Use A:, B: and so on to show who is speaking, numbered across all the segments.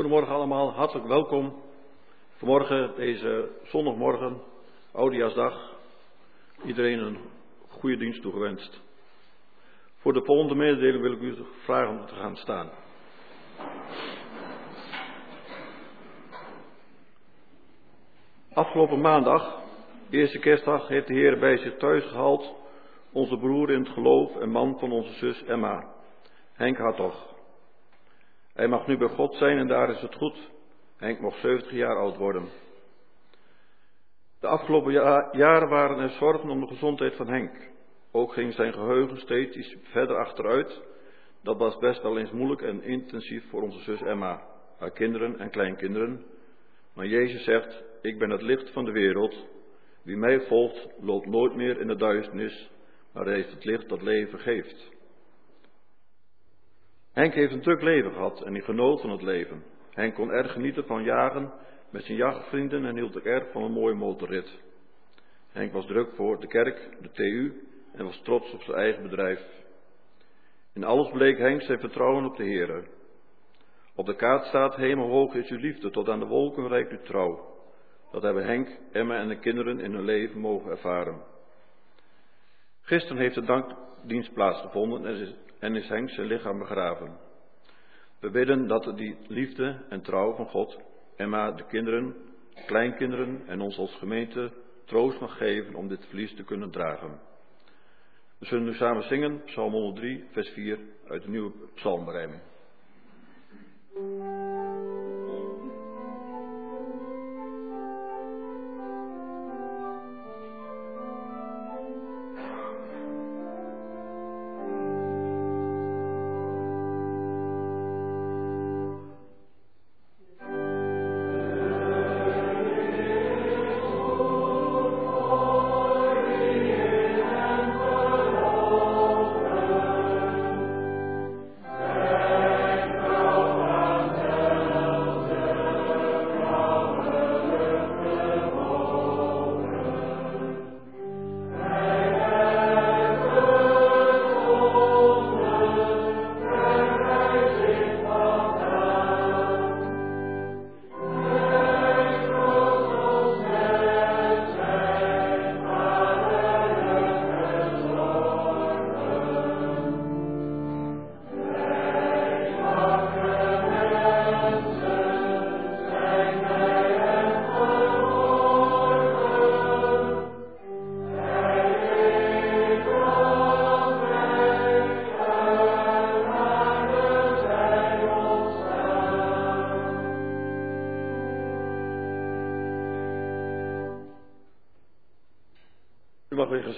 A: Goedemorgen allemaal, hartelijk welkom. Vanmorgen, deze zondagmorgen, Oudejaarsdag. Iedereen een goede dienst toegewenst. Voor de volgende mededeling wil ik u vragen om te gaan staan. Afgelopen maandag, eerste kerstdag, heeft de Heer bij zich thuis gehaald onze broer in het geloof en man van onze zus Emma, Henk Hartog. Hij mag nu bij God zijn en daar is het goed. Henk mocht 70 jaar oud worden. De afgelopen jaren waren er zorgen om de gezondheid van Henk. Ook ging zijn geheugen steeds verder achteruit. Dat was best wel eens moeilijk en intensief voor onze zus Emma, haar kinderen en kleinkinderen. Maar Jezus zegt, ik ben het licht van de wereld. Wie mij volgt, loopt nooit meer in de duisternis, maar heeft het licht dat leven geeft. Henk heeft een druk leven gehad en hij genoot van het leven. Henk kon erg genieten van jagen met zijn jachtvrienden en hield ook erg van een mooie motorrit. Henk was druk voor de kerk, de TU en was trots op zijn eigen bedrijf. In alles bleek Henk zijn vertrouwen op de Heer. Op de kaart staat hemelhoog is uw liefde, tot aan de wolken reikt uw trouw. Dat hebben Henk, Emma en de kinderen in hun leven mogen ervaren. Gisteren heeft de dankdienst plaatsgevonden en is, en is Henk zijn lichaam begraven. We bidden dat die liefde en trouw van God, Emma, de kinderen, kleinkinderen en ons als gemeente troost mag geven om dit verlies te kunnen dragen. We zullen nu samen zingen, Psalm 103, vers 4 uit de nieuwe psalmberijming.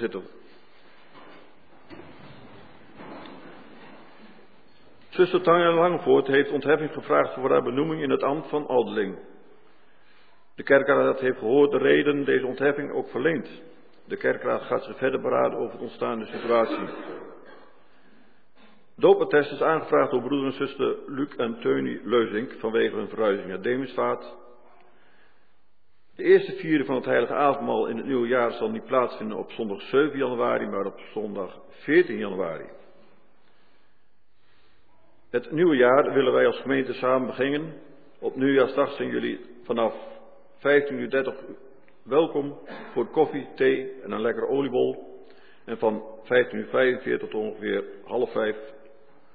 A: Zitten. Zuster Tanja Langvoort heeft ontheffing gevraagd voor haar benoeming in het ambt van ouderling. De kerkraad heeft gehoord de reden deze ontheffing ook verleend. De kerkraad gaat zich verder beraden over de ontstaande situatie. Doopattest is aangevraagd door broeder en zuster Luc en Teunie Leuzink vanwege hun verhuizing naar Demisvaart de eerste vierde van het heilige avondmaal in het nieuwe jaar zal niet plaatsvinden op zondag 7 januari, maar op zondag 14 januari. Het nieuwe jaar willen wij als gemeente samen beginnen. Op nieuwjaarsdag zijn jullie vanaf 15.30 uur welkom voor koffie, thee en een lekkere oliebol. En van 15.45 uur tot ongeveer half vijf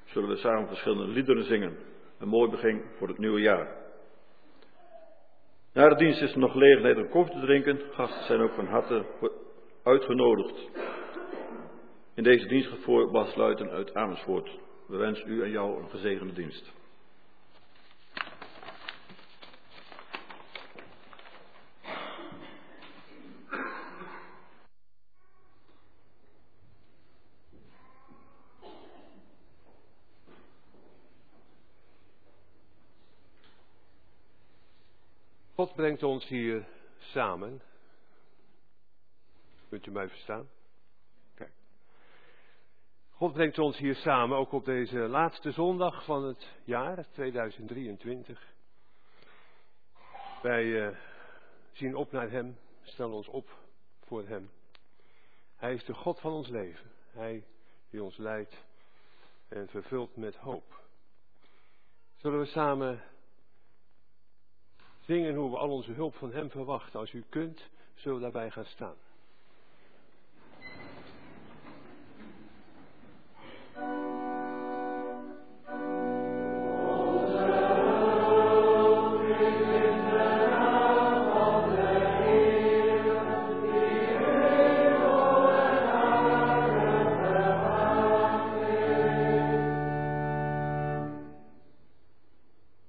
A: zullen we samen verschillende liederen zingen. Een mooi begin voor het nieuwe jaar. Na de dienst is er nog gelegenheid om koffie te drinken. Gasten zijn ook van harte uitgenodigd. In deze dienst voor Bas uit Amersfoort. We wensen u en jou een gezegende dienst.
B: God brengt ons hier samen. Kunt u mij verstaan? Kijk. God brengt ons hier samen, ook op deze laatste zondag van het jaar 2023. Wij uh, zien op naar Hem, stellen ons op voor Hem. Hij is de God van ons leven. Hij die ons leidt en vervult met hoop. Zullen we samen dingen hoe we al onze hulp van Hem verwachten. Als u kunt, zullen daarbij gaan staan.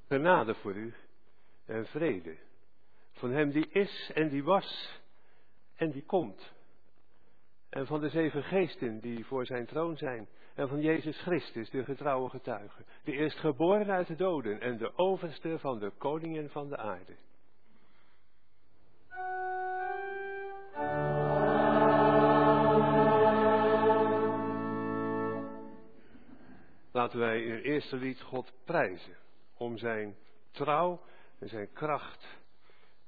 B: Genade voor u vrede. Van hem die is en die was en die komt. En van de zeven geesten die voor zijn troon zijn. En van Jezus Christus, de getrouwe getuige. De eerstgeboren uit de doden en de overste van de koningen van de aarde. Laten wij in eerste lied God prijzen om zijn trouw en zijn kracht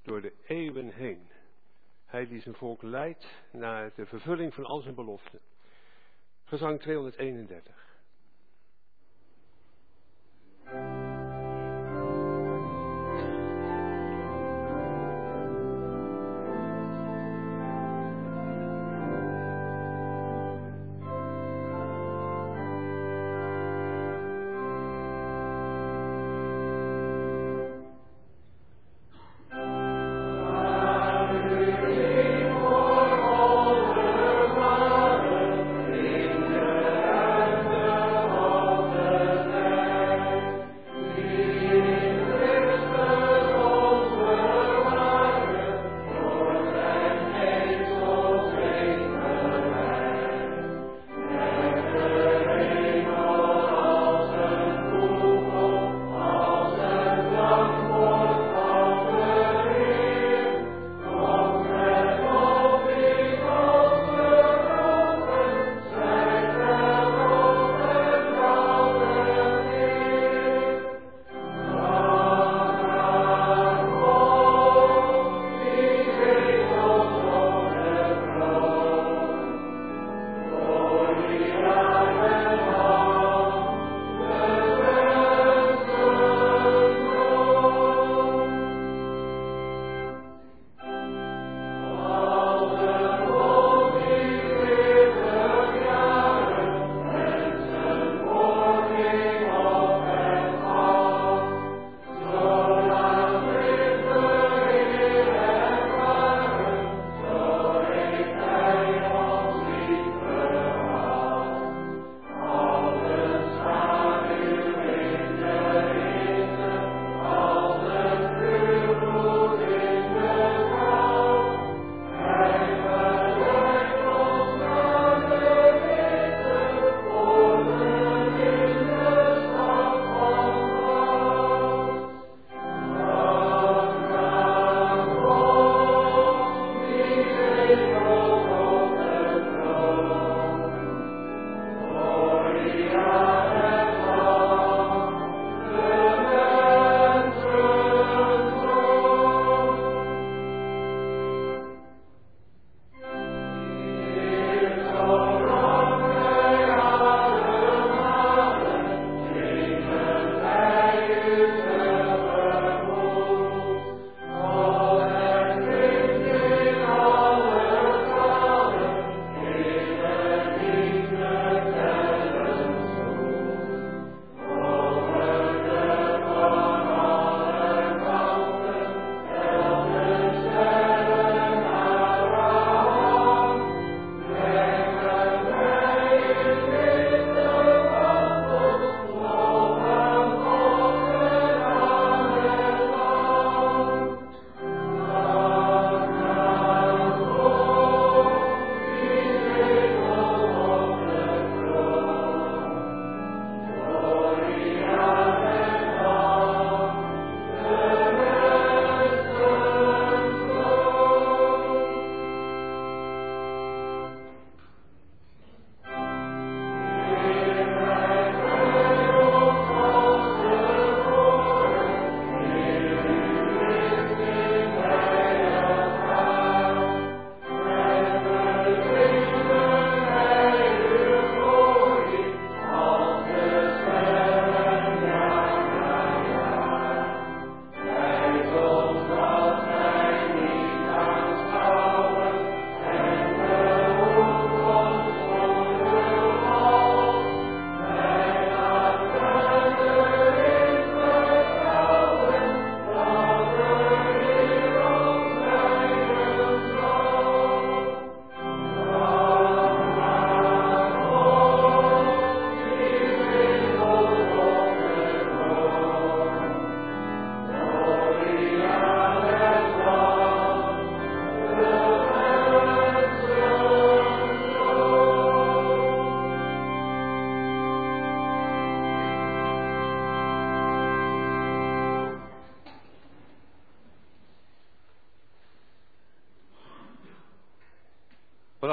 B: door de eeuwen heen. Hij die zijn volk leidt naar de vervulling van al zijn beloften. Gezang 231.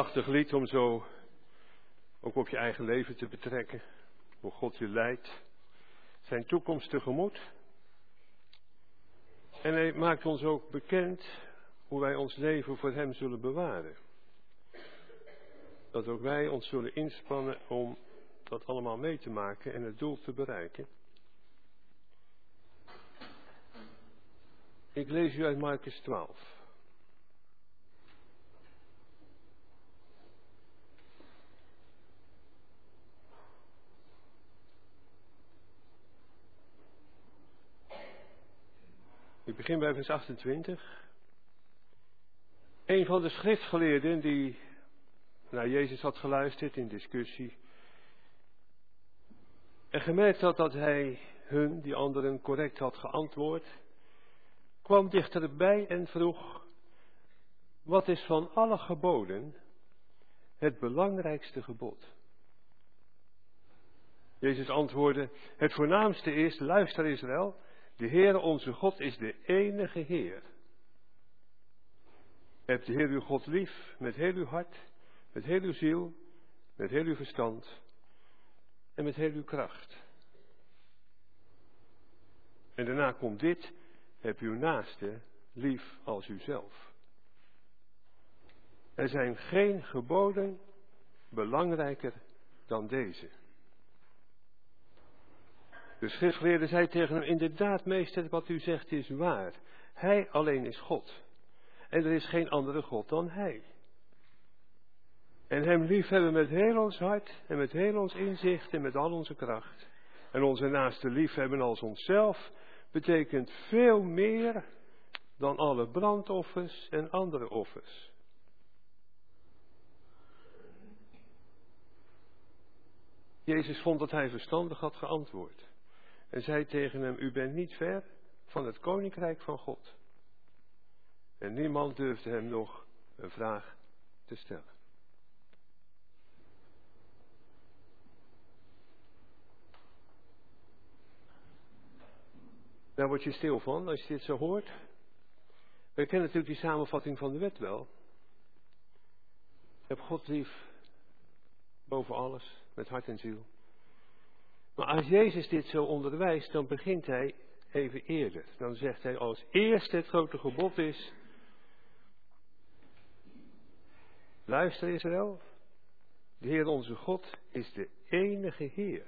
B: Prachtig lied om zo ook op je eigen leven te betrekken. Hoe God je leidt. Zijn toekomst tegemoet. En hij maakt ons ook bekend hoe wij ons leven voor hem zullen bewaren. Dat ook wij ons zullen inspannen om dat allemaal mee te maken en het doel te bereiken. Ik lees u uit Marcus 12. Begin bij vers 28. Een van de schriftgeleerden die naar Jezus had geluisterd in discussie. En gemerkt had dat hij hun, die anderen, correct had geantwoord, kwam dichterbij en vroeg, wat is van alle geboden het belangrijkste gebod? Jezus antwoordde, het voornaamste is, luister Israël, de Heere onze God is de enige Heer. Heb de Heer uw God lief met heel uw hart, met heel uw ziel, met heel uw verstand en met heel uw kracht. En daarna komt dit, heb uw naaste lief als uzelf. Er zijn geen geboden belangrijker dan deze. De schriftgeleerde zei tegen hem, inderdaad meester, wat u zegt is waar. Hij alleen is God. En er is geen andere God dan Hij. En Hem liefhebben met heel ons hart en met heel ons inzicht en met al onze kracht. En onze naaste liefhebben als onszelf betekent veel meer dan alle brandoffers en andere offers. Jezus vond dat hij verstandig had geantwoord en zei tegen hem, u bent niet ver van het koninkrijk van God. En niemand durfde hem nog een vraag te stellen. Daar word je stil van als je dit zo hoort. We kennen natuurlijk die samenvatting van de wet wel. Heb God lief boven alles, met hart en ziel. Maar als Jezus dit zo onderwijst, dan begint hij even eerder. Dan zegt hij als eerste het grote gebod is. Luister Israël, de Heer onze God is de enige Heer.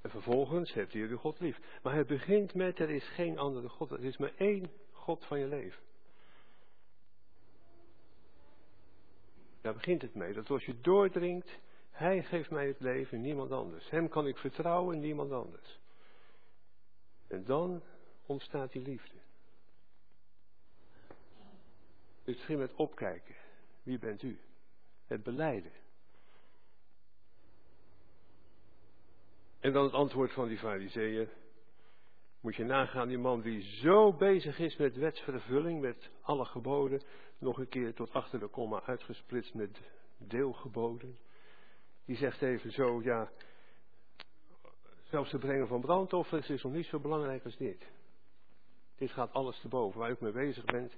B: En vervolgens hebt hij de God lief. Maar hij begint met, er is geen andere God, er is maar één God van je leven. Daar begint het mee, dat als je doordringt, hij geeft mij het leven, niemand anders. Hem kan ik vertrouwen, niemand anders. En dan ontstaat die liefde. Het begint met opkijken. Wie bent u? Het beleiden. En dan het antwoord van die fariseeën. Moet je nagaan, die man die zo bezig is met wetsvervulling, met alle geboden, nog een keer tot achter de komma uitgesplitst met deelgeboden. Die zegt even zo, ja, zelfs het brengen van brandoffers is nog niet zo belangrijk als dit. Dit gaat alles te boven, waar u mee bezig bent.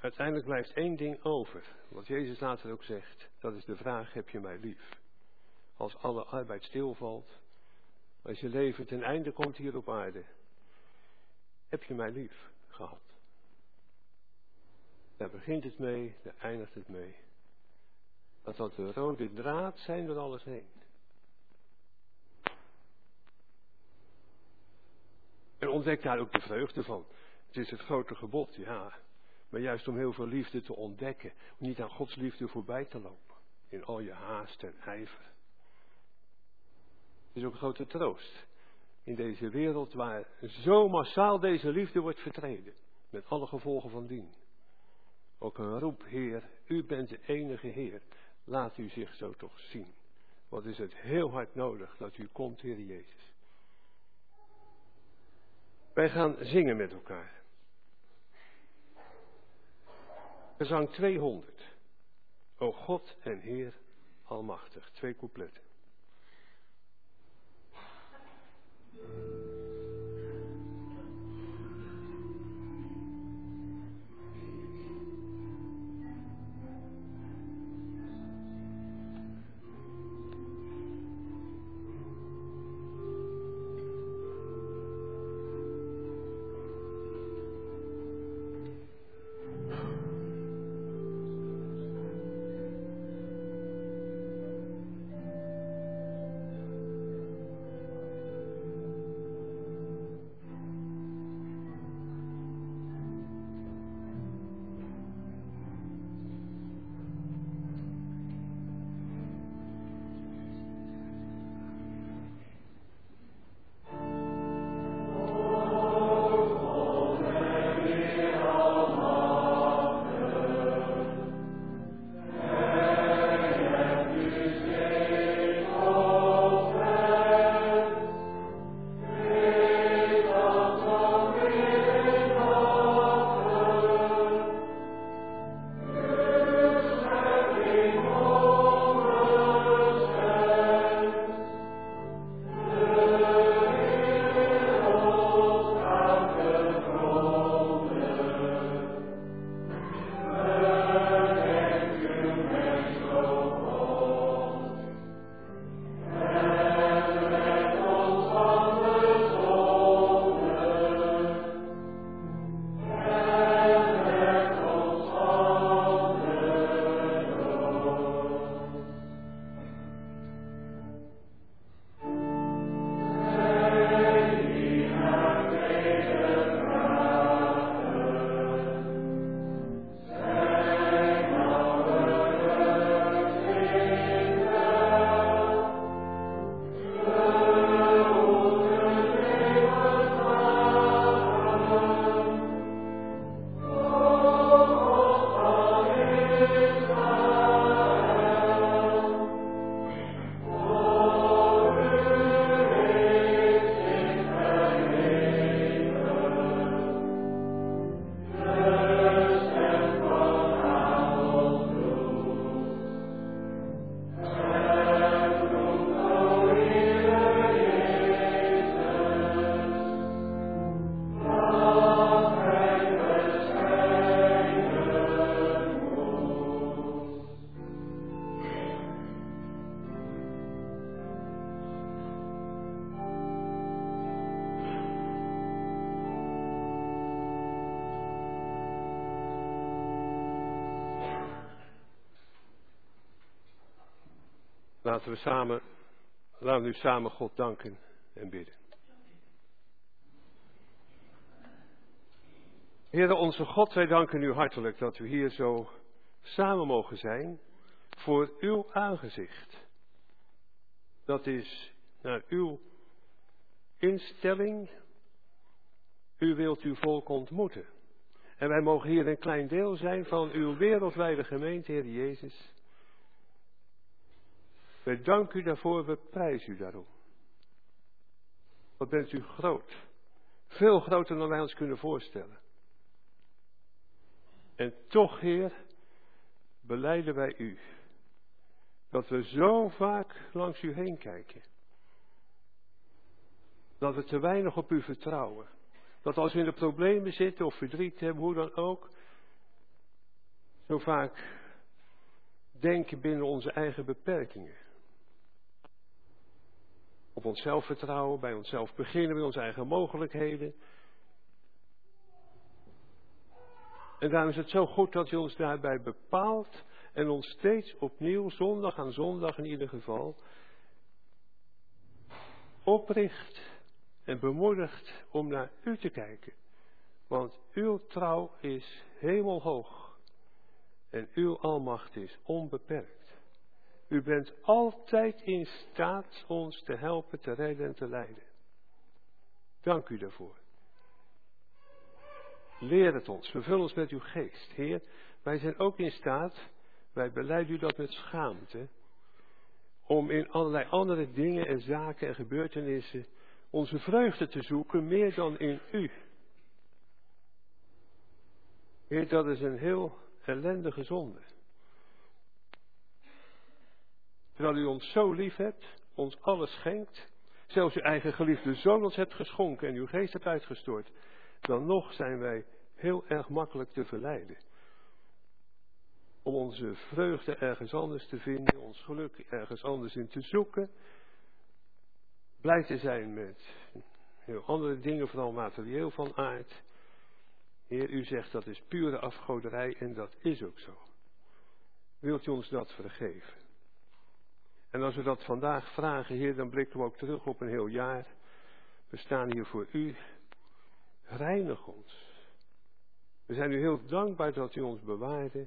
B: Uiteindelijk blijft één ding over, wat Jezus later ook zegt. Dat is de vraag, heb je mij lief? Als alle arbeid stilvalt, als je leven ten einde komt hier op aarde, heb je mij lief gehad? Daar begint het mee, daar eindigt het mee. Dat zal de rode draad zijn door alles heen. En ontdek daar ook de vreugde van. Het is het grote gebod, ja. Maar juist om heel veel liefde te ontdekken. Om niet aan Gods liefde voorbij te lopen. In al je haast en ijver. Het is ook een grote troost. In deze wereld waar zo massaal deze liefde wordt vertreden. Met alle gevolgen van dien. Ook een roep, Heer, u bent de enige Heer. Laat u zich zo toch zien. Wat is het heel hard nodig dat u komt, Heer Jezus. Wij gaan zingen met elkaar. Gezang 200. O God en Heer Almachtig. Twee coupletten. Laten we samen, laten we nu samen God danken en bidden. Heere onze God, wij danken u hartelijk dat we hier zo samen mogen zijn voor uw aangezicht. Dat is naar uw instelling. U wilt uw volk ontmoeten. En wij mogen hier een klein deel zijn van uw wereldwijde gemeente, Heer Jezus. Wij danken u daarvoor, we prijzen u daarom. Wat bent u groot. Veel groter dan wij ons kunnen voorstellen. En toch, Heer, beleiden wij u. Dat we zo vaak langs u heen kijken. Dat we te weinig op u vertrouwen. Dat als we in de problemen zitten of verdriet hebben, hoe dan ook. Zo vaak denken binnen onze eigen beperkingen. Op onszelf vertrouwen, bij onszelf beginnen, met onze eigen mogelijkheden. En daarom is het zo goed dat u ons daarbij bepaalt en ons steeds opnieuw, zondag aan zondag in ieder geval, opricht en bemoedigt om naar u te kijken. Want uw trouw is hemelhoog en uw almacht is onbeperkt. U bent altijd in staat ons te helpen, te redden en te leiden. Dank u daarvoor. Leer het ons, vervul ons met uw geest. Heer, wij zijn ook in staat, wij beleiden u dat met schaamte, om in allerlei andere dingen en zaken en gebeurtenissen onze vreugde te zoeken, meer dan in u. Heer, dat is een heel ellendige zonde. Terwijl u ons zo lief hebt, ons alles schenkt, zelfs uw eigen geliefde zoon ons hebt geschonken en uw geest hebt uitgestort, dan nog zijn wij heel erg makkelijk te verleiden. Om onze vreugde ergens anders te vinden, ons geluk ergens anders in te zoeken. Blij te zijn met heel andere dingen, vooral materieel van aard. Heer, u zegt dat is pure afgoderij en dat is ook zo. Wilt u ons dat vergeven? En als we dat vandaag vragen, Heer, dan blikken we ook terug op een heel jaar. We staan hier voor u. Reinig ons. We zijn u heel dankbaar dat u ons bewaarde.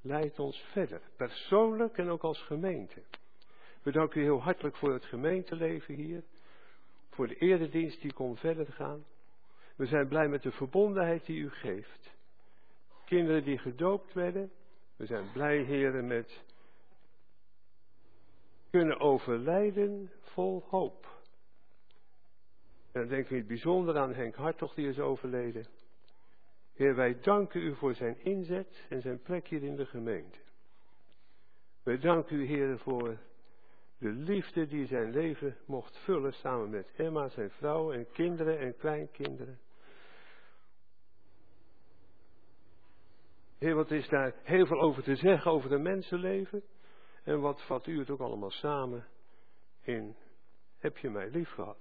B: Leid ons verder, persoonlijk en ook als gemeente. We danken u heel hartelijk voor het gemeenteleven hier. Voor de eredienst die kon verder gaan. We zijn blij met de verbondenheid die u geeft. Kinderen die gedoopt werden. We zijn blij, heren, met kunnen overlijden vol hoop. En dan denk ik in het bijzonder aan Henk Hartog, die is overleden. Heer, wij danken u voor zijn inzet en zijn plek hier in de gemeente. Wij danken u, Heer, voor de liefde die zijn leven mocht vullen samen met Emma, zijn vrouw en kinderen en kleinkinderen. Heer, wat is daar heel veel over te zeggen over de mensenleven? En wat vat u het ook allemaal samen in, heb je mij lief gehad?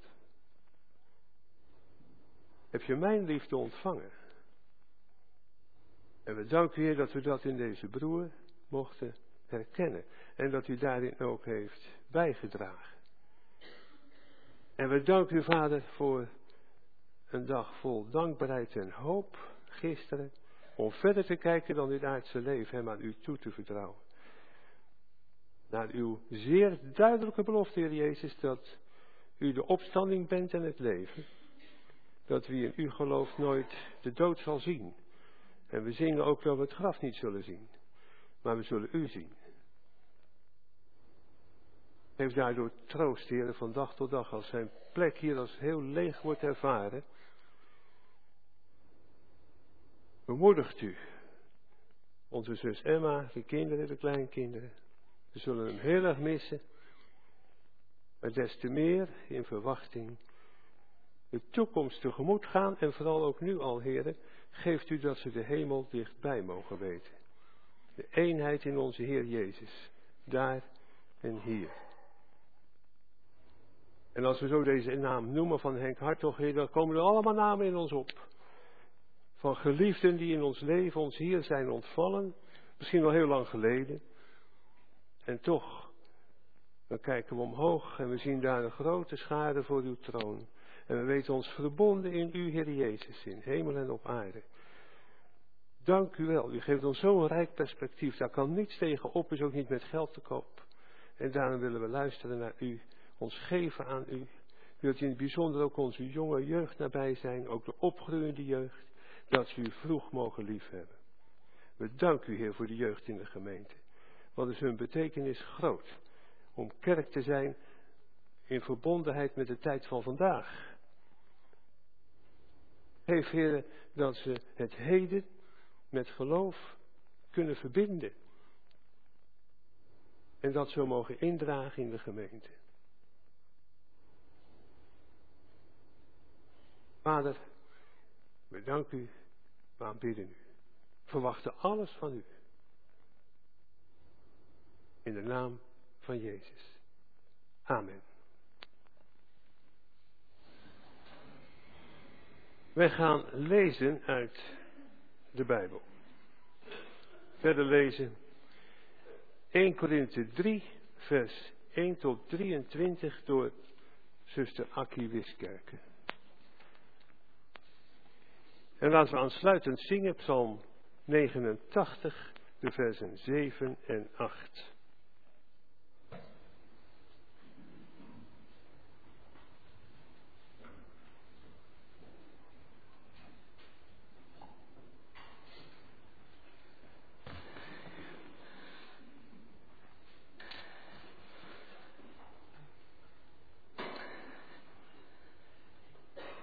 B: Heb je mijn liefde ontvangen? En we danken u, Heer, dat we dat in deze broer mochten herkennen. En dat u daarin ook heeft bijgedragen. En we danken u, Vader, voor een dag vol dankbaarheid en hoop gisteren. Om verder te kijken dan dit aardse leven, hem aan u toe te vertrouwen. Naar uw zeer duidelijke belofte, Heer Jezus, dat u de opstanding bent en het leven. Dat wie in u gelooft nooit de dood zal zien. En we zingen ook dat we het graf niet zullen zien. Maar we zullen u zien. Geef daardoor troost, heren, van dag tot dag. Als zijn plek hier als heel leeg wordt ervaren. Bemoedigt u. Onze zus Emma, de kinderen, de kleinkinderen. We zullen hem heel erg missen. Maar des te meer in verwachting de toekomst tegemoet gaan. En vooral ook nu al, heren geeft u dat ze de hemel dichtbij mogen weten. De eenheid in onze Heer Jezus, daar en hier. En als we zo deze naam noemen van Henk Hartog, dan komen er allemaal namen in ons op. Van geliefden die in ons leven ons hier zijn ontvallen, misschien al heel lang geleden. En toch Dan kijken we omhoog en we zien daar een grote schade voor uw troon. En we weten ons verbonden in u, Heer Jezus, in hemel en op aarde. Dank u wel. U geeft ons zo'n rijk perspectief. Daar kan niets tegen op, is ook niet met geld te koop. En daarom willen we luisteren naar u, ons geven aan u. Wilt u in het bijzonder ook onze jonge jeugd nabij zijn, ook de opgroeiende jeugd, dat ze u vroeg mogen liefhebben. We danken u, Heer, voor de jeugd in de gemeente. Wat is hun betekenis groot om kerk te zijn in verbondenheid met de tijd van vandaag. Geef, Heer, dat ze het heden met geloof kunnen verbinden. En dat zo mogen indragen in de gemeente. Vader, we danken u, we aanbidden u. Verwachten alles van u. In de naam van Jezus. Amen. Wij gaan lezen uit de Bijbel. Verder lezen 1 Korinthe 3, vers 1 tot 23 door zuster Akkie Wiskerken. En laten we aansluitend zingen Psalm 89, de versen 7 en 8.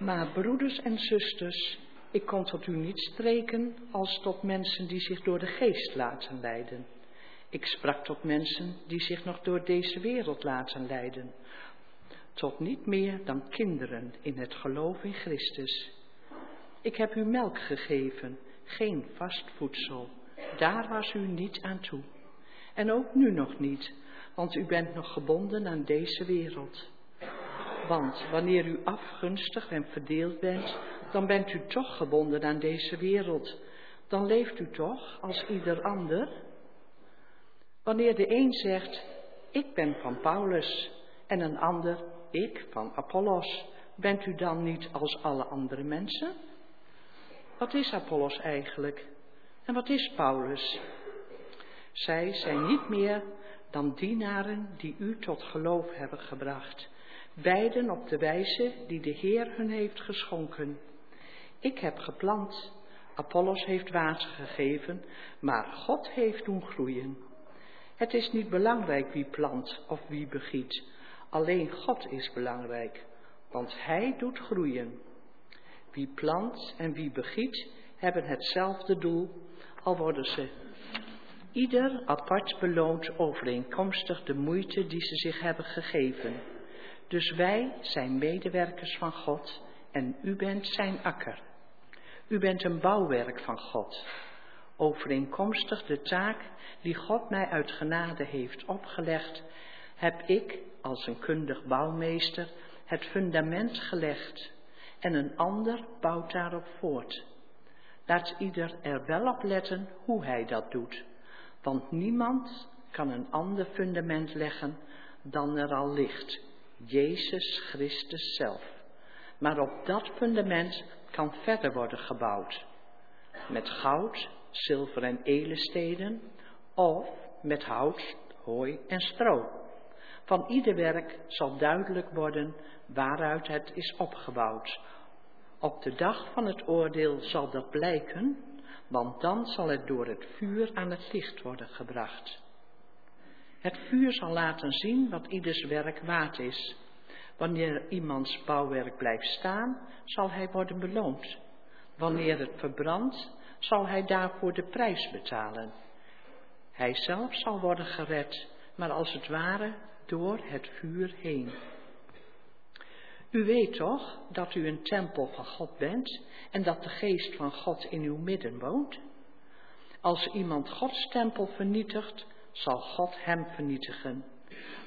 C: Maar broeders en zusters, ik kon tot u niet spreken als tot mensen die zich door de geest laten leiden. Ik sprak tot mensen die zich nog door deze wereld laten leiden. Tot niet meer dan kinderen in het geloof in Christus. Ik heb u melk gegeven, geen vast voedsel. Daar was u niet aan toe. En ook nu nog niet, want u bent nog gebonden aan deze wereld. Want wanneer u afgunstig en verdeeld bent, dan bent u toch gebonden aan deze wereld. Dan leeft u toch als ieder ander. Wanneer de een zegt, ik ben van Paulus, en een ander, ik van Apollos, bent u dan niet als alle andere mensen? Wat is Apollos eigenlijk? En wat is Paulus? Zij zijn niet meer dan dienaren die u tot geloof hebben gebracht beiden op de wijze die de Heer hun heeft geschonken. Ik heb geplant, Apollos heeft water gegeven, maar God heeft doen groeien. Het is niet belangrijk wie plant of wie begiet, alleen God is belangrijk, want Hij doet groeien. Wie plant en wie begiet hebben hetzelfde doel, al worden ze ieder apart beloond overeenkomstig de moeite die ze zich hebben gegeven. Dus wij zijn medewerkers van God en u bent zijn akker. U bent een bouwwerk van God, overeenkomstig de taak die God mij uit genade heeft opgelegd, heb ik als een kundig bouwmeester het fundament gelegd en een ander bouwt daarop voort. Laat ieder er wel op letten hoe hij dat doet, want niemand kan een ander fundament leggen dan er al ligt, Jezus Christus zelf. Maar op dat fundament kan verder worden gebouwd. Met goud, zilver en edelsteden of met hout, hooi en stro. Van ieder werk zal duidelijk worden waaruit het is opgebouwd. Op de dag van het oordeel zal dat blijken, want dan zal het door het vuur aan het licht worden gebracht. Het vuur zal laten zien wat ieders werk waard is. Wanneer iemands bouwwerk blijft staan, zal hij worden beloond. Wanneer het verbrandt, zal hij daarvoor de prijs betalen. Hij zelf zal worden gered, maar als het ware door het vuur heen. U weet toch dat u een tempel van God bent en dat de geest van God in uw midden woont? Als iemand Gods tempel vernietigt, zal God hem vernietigen.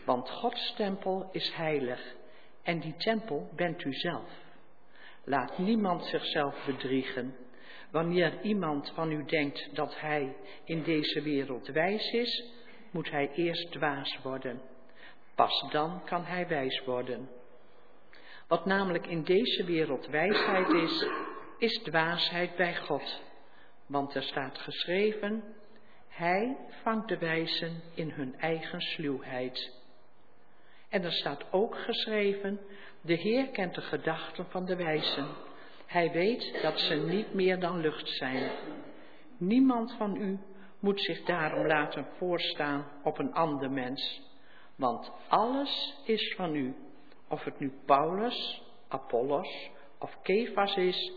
C: Want Gods tempel is heilig en die tempel bent u zelf. Laat niemand zichzelf bedriegen. Wanneer iemand van u denkt dat hij in deze wereld wijs is, moet hij eerst dwaas worden. Pas dan kan hij wijs worden. Wat namelijk in deze wereld wijsheid is, is dwaasheid bij God. Want er staat geschreven, Hij vangt de wijzen in hun eigen sluwheid. En er staat ook geschreven, de Heer kent de gedachten van de wijzen. Hij weet dat ze niet meer dan lucht zijn. Niemand van u moet zich daarom laten voorstaan op een ander mens. Want alles is van u. Of het nu Paulus, Apollos of Kefas is,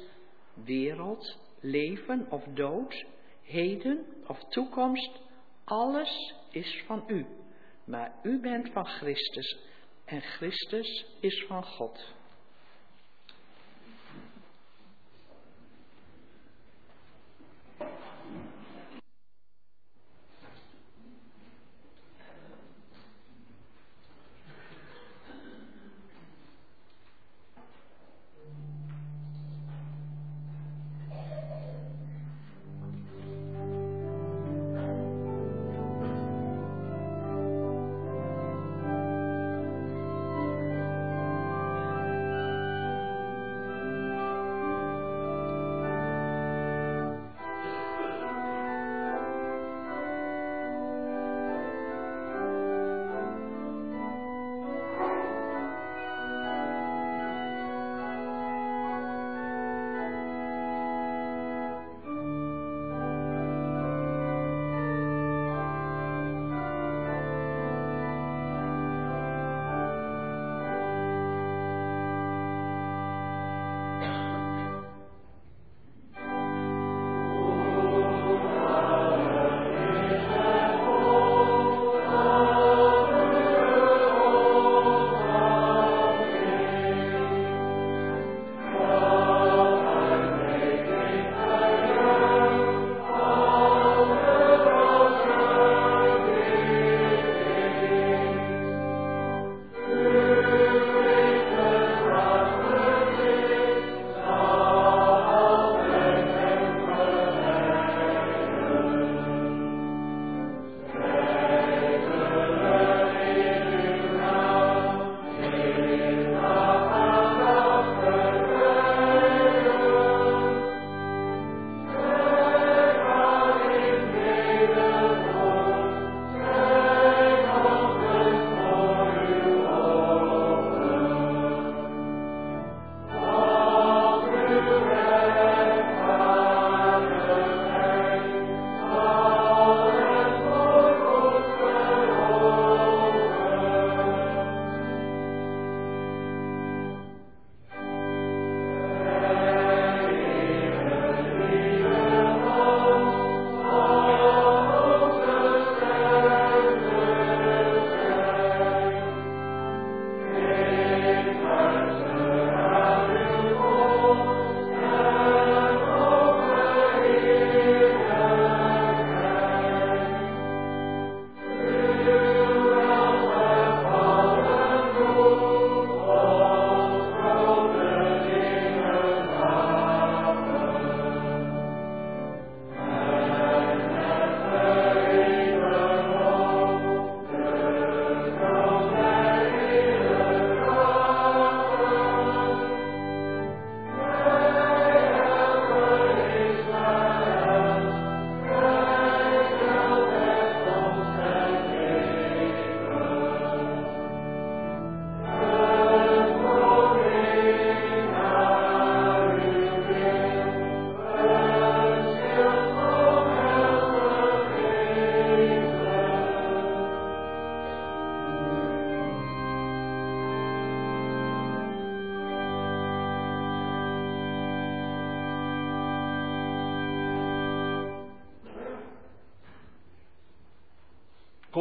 C: wereld, leven of dood, heden of toekomst, alles is van u. Maar u bent van Christus en Christus is van God.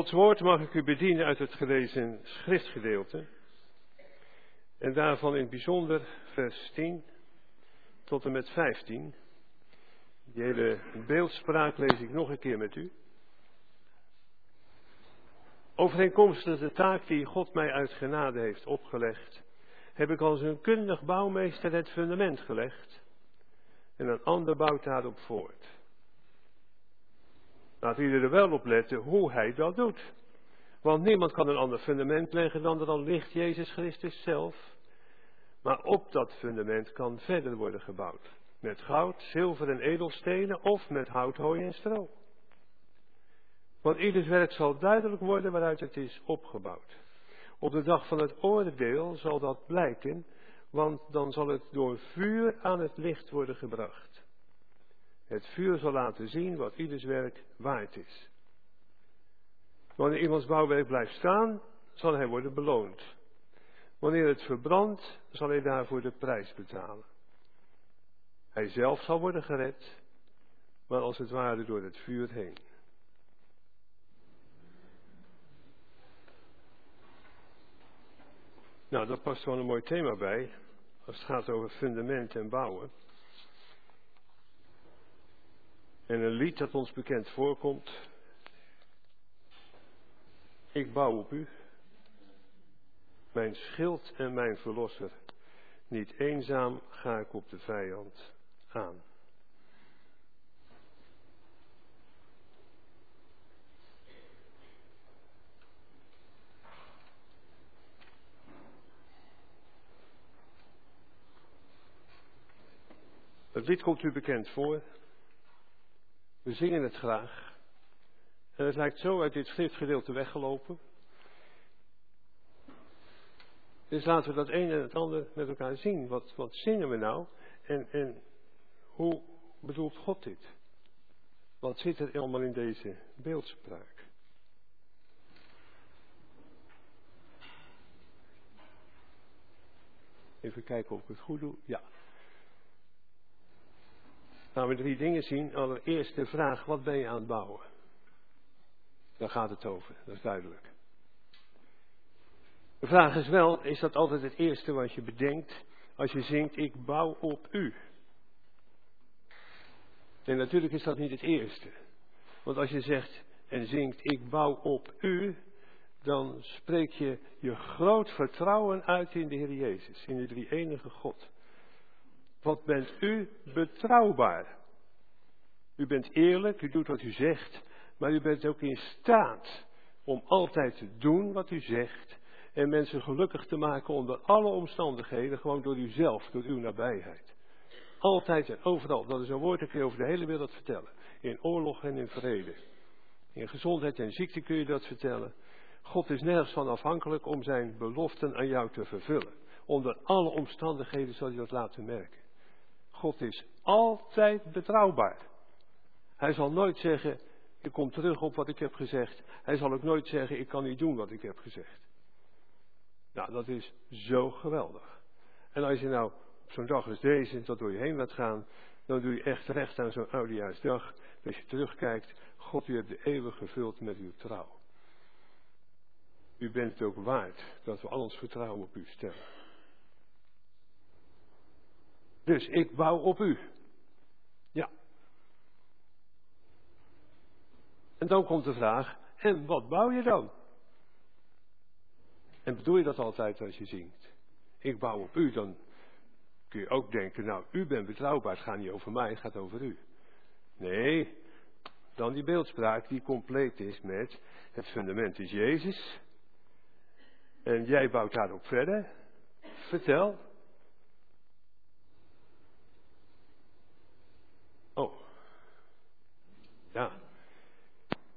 B: Gods woord mag ik u bedienen uit het gelezen schriftgedeelte. En daarvan in het bijzonder vers 10 tot en met 15. Die hele beeldspraak lees ik nog een keer met u. Overeenkomstig de taak die God mij uit genade heeft opgelegd, heb ik als een kundig bouwmeester het fundament gelegd en een ander bouwt daarop voort. Laat iedereen er wel op letten hoe hij dat doet. Want niemand kan een ander fundament leggen dan er al ligt Jezus Christus zelf. Maar op dat fundament kan verder worden gebouwd. Met goud, zilver en edelstenen of met hout, hooi en stro. Want ieders werk zal duidelijk worden waaruit het is opgebouwd. Op de dag van het oordeel zal dat blijken, want dan zal het door vuur aan het licht worden gebracht. Het vuur zal laten zien wat ieders werk waard is. Wanneer iemands bouwwerk blijft staan, zal hij worden beloond. Wanneer het verbrandt, zal hij daarvoor de prijs betalen. Hij zelf zal worden gered, maar als het ware door het vuur heen. Nou, daar past wel een mooi thema bij, als het gaat over fundament en bouwen. En een lied dat ons bekend voorkomt. Ik bouw op u, mijn schild en mijn verlosser. Niet eenzaam ga ik op de vijand aan. Het lied komt u bekend voor. We zingen het graag. En het lijkt zo uit dit schriftgedeelte weggelopen. Dus laten we dat een en het ander met elkaar zien. Wat, wat zingen we nou? En, en hoe bedoelt God dit? Wat zit er allemaal in deze beeldspraak? Even kijken of ik het goed doe. Ja. Gaan we drie dingen zien. Allereerst de vraag, wat ben je aan het bouwen? Daar gaat het over, dat is duidelijk. De vraag is wel, is dat altijd het eerste wat je bedenkt als je zingt, ik bouw op u? En natuurlijk is dat niet het eerste. Want als je zegt en zingt, ik bouw op u, dan spreek je je groot vertrouwen uit in de Heer Jezus, in de drie enige God. Wat bent u betrouwbaar? U bent eerlijk, u doet wat u zegt, maar u bent ook in staat om altijd te doen wat u zegt en mensen gelukkig te maken onder alle omstandigheden, gewoon door uzelf, door uw nabijheid. Altijd en overal, dat is een woord dat kun je over de hele wereld vertellen. In oorlog en in vrede. In gezondheid en ziekte kun je dat vertellen. God is nergens van afhankelijk om zijn beloften aan jou te vervullen. Onder alle omstandigheden zal je dat laten merken. God is altijd betrouwbaar. Hij zal nooit zeggen, ik kom terug op wat ik heb gezegd. Hij zal ook nooit zeggen, ik kan niet doen wat ik heb gezegd. Nou, dat is zo geweldig. En als je nou op zo'n dag als deze dat door je heen laat gaan, dan doe je echt recht aan zo'n oudejaarsdag. Dat je terugkijkt, God, u hebt de eeuwen gevuld met uw trouw. U bent het ook waard dat we al ons vertrouwen op u stellen. Dus ik bouw op u. Ja. En dan komt de vraag, en wat bouw je dan? En bedoel je dat altijd als je zingt? Ik bouw op u, dan kun je ook denken, nou, u bent betrouwbaar, het gaat niet over mij, het gaat over u. Nee, dan die beeldspraak die compleet is met het fundament is Jezus. En jij bouwt daarop verder. Vertel. Oh. Ja.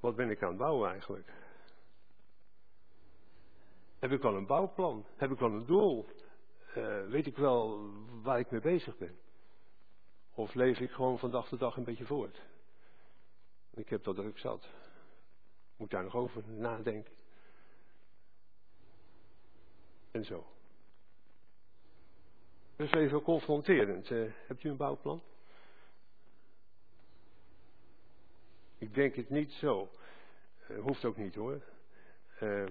B: Wat ben ik aan het bouwen eigenlijk? Heb ik wel een bouwplan? Heb ik wel een doel? Uh, weet ik wel waar ik mee bezig ben? Of leef ik gewoon van dag tot dag een beetje voort? Ik heb dat druk zat. Moet daar nog over nadenken. En zo. Dus even confronterend. Uh, hebt u een bouwplan? Ik denk het niet zo. Uh, hoeft ook niet hoor. Uh,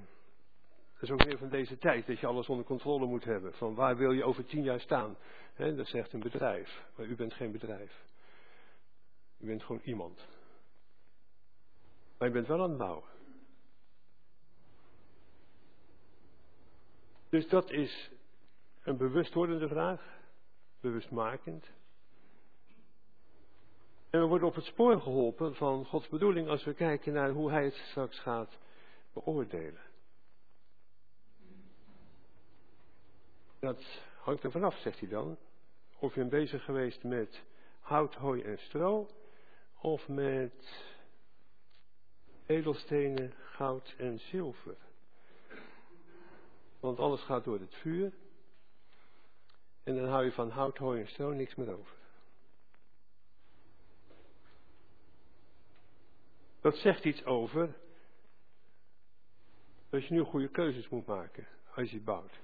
B: dat is ook weer van deze tijd, dat je alles onder controle moet hebben. Van waar wil je over tien jaar staan? Dat zegt een bedrijf, maar u bent geen bedrijf. U bent gewoon iemand. Maar je bent wel aan het bouwen. Dus dat is een bewustwordende vraag, bewustmakend. En we worden op het spoor geholpen van Gods bedoeling als we kijken naar hoe Hij het straks gaat beoordelen. Dat hangt er vanaf, zegt hij dan. Of je bent bezig geweest met hout, hooi en stro, of met edelstenen, goud en zilver. Want alles gaat door het vuur. En dan hou je van hout, hooi en stro niks meer over. Dat zegt iets over dat je nu goede keuzes moet maken als je bouwt.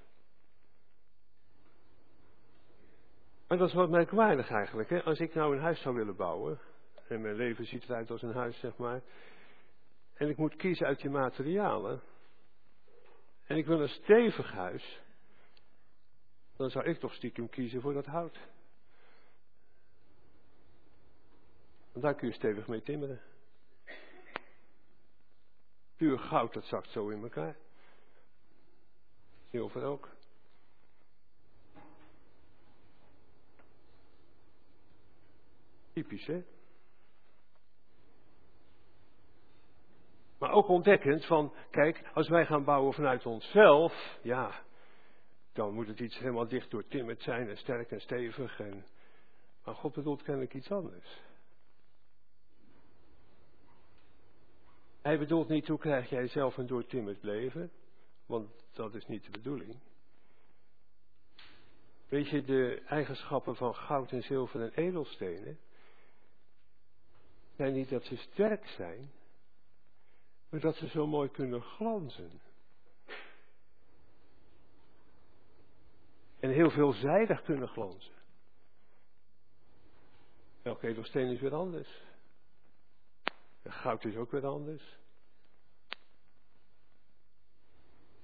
B: Maar dat is wat merkwaardig eigenlijk. Hè? Als ik nou een huis zou willen bouwen, en mijn leven ziet eruit als een huis, zeg maar, en ik moet kiezen uit die materialen, en ik wil een stevig huis, dan zou ik toch stiekem kiezen voor dat hout. Want daar kun je stevig mee timmeren. Puur goud, dat zakt zo in elkaar. Zilver ook. Typisch, hè? Maar ook ontdekkend van, kijk, als wij gaan bouwen vanuit onszelf, ja, dan moet het iets helemaal dicht doortimmerd zijn en sterk en stevig. En, maar God bedoelt kennelijk iets anders. Hij bedoelt niet hoe krijg jij zelf een doortimmerd leven, want dat is niet de bedoeling. Weet je, de eigenschappen van goud en zilver en edelstenen zijn niet dat ze sterk zijn, maar dat ze zo mooi kunnen glanzen. En heel veelzijdig kunnen glanzen. Elke edelsteen is weer anders. Goud is ook weer anders.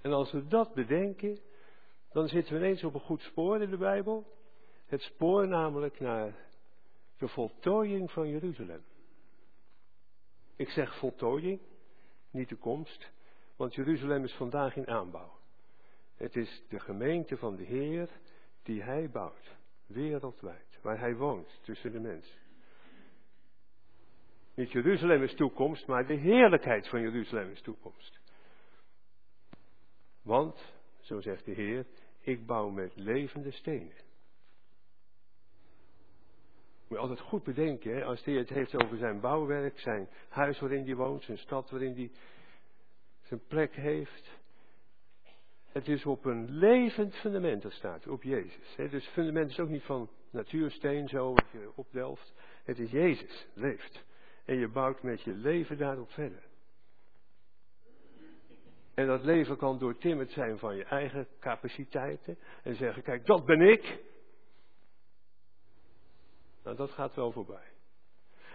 B: En als we dat bedenken, dan zitten we ineens op een goed spoor in de Bijbel. Het spoor namelijk naar de voltooiing van Jeruzalem. Ik zeg voltooiing, niet de komst, want Jeruzalem is vandaag in aanbouw. Het is de gemeente van de Heer die Hij bouwt, wereldwijd, waar Hij woont tussen de mensen. Niet Jeruzalem is toekomst, maar de heerlijkheid van Jeruzalem is toekomst. Want, zo zegt de Heer, ik bouw met levende stenen. Moet je altijd goed bedenken, als hij het heeft over zijn bouwwerk, zijn huis waarin hij woont, zijn stad waarin hij zijn plek heeft. Het is op een levend fundament dat staat, op Jezus. Hè. Dus fundament is ook niet van natuursteen zo, wat je opdelft. Het is Jezus, leeft. En je bouwt met je leven daarop verder. En dat leven kan doortimmerd zijn van je eigen capaciteiten. En zeggen, kijk, dat ben ik. Nou, dat gaat wel voorbij.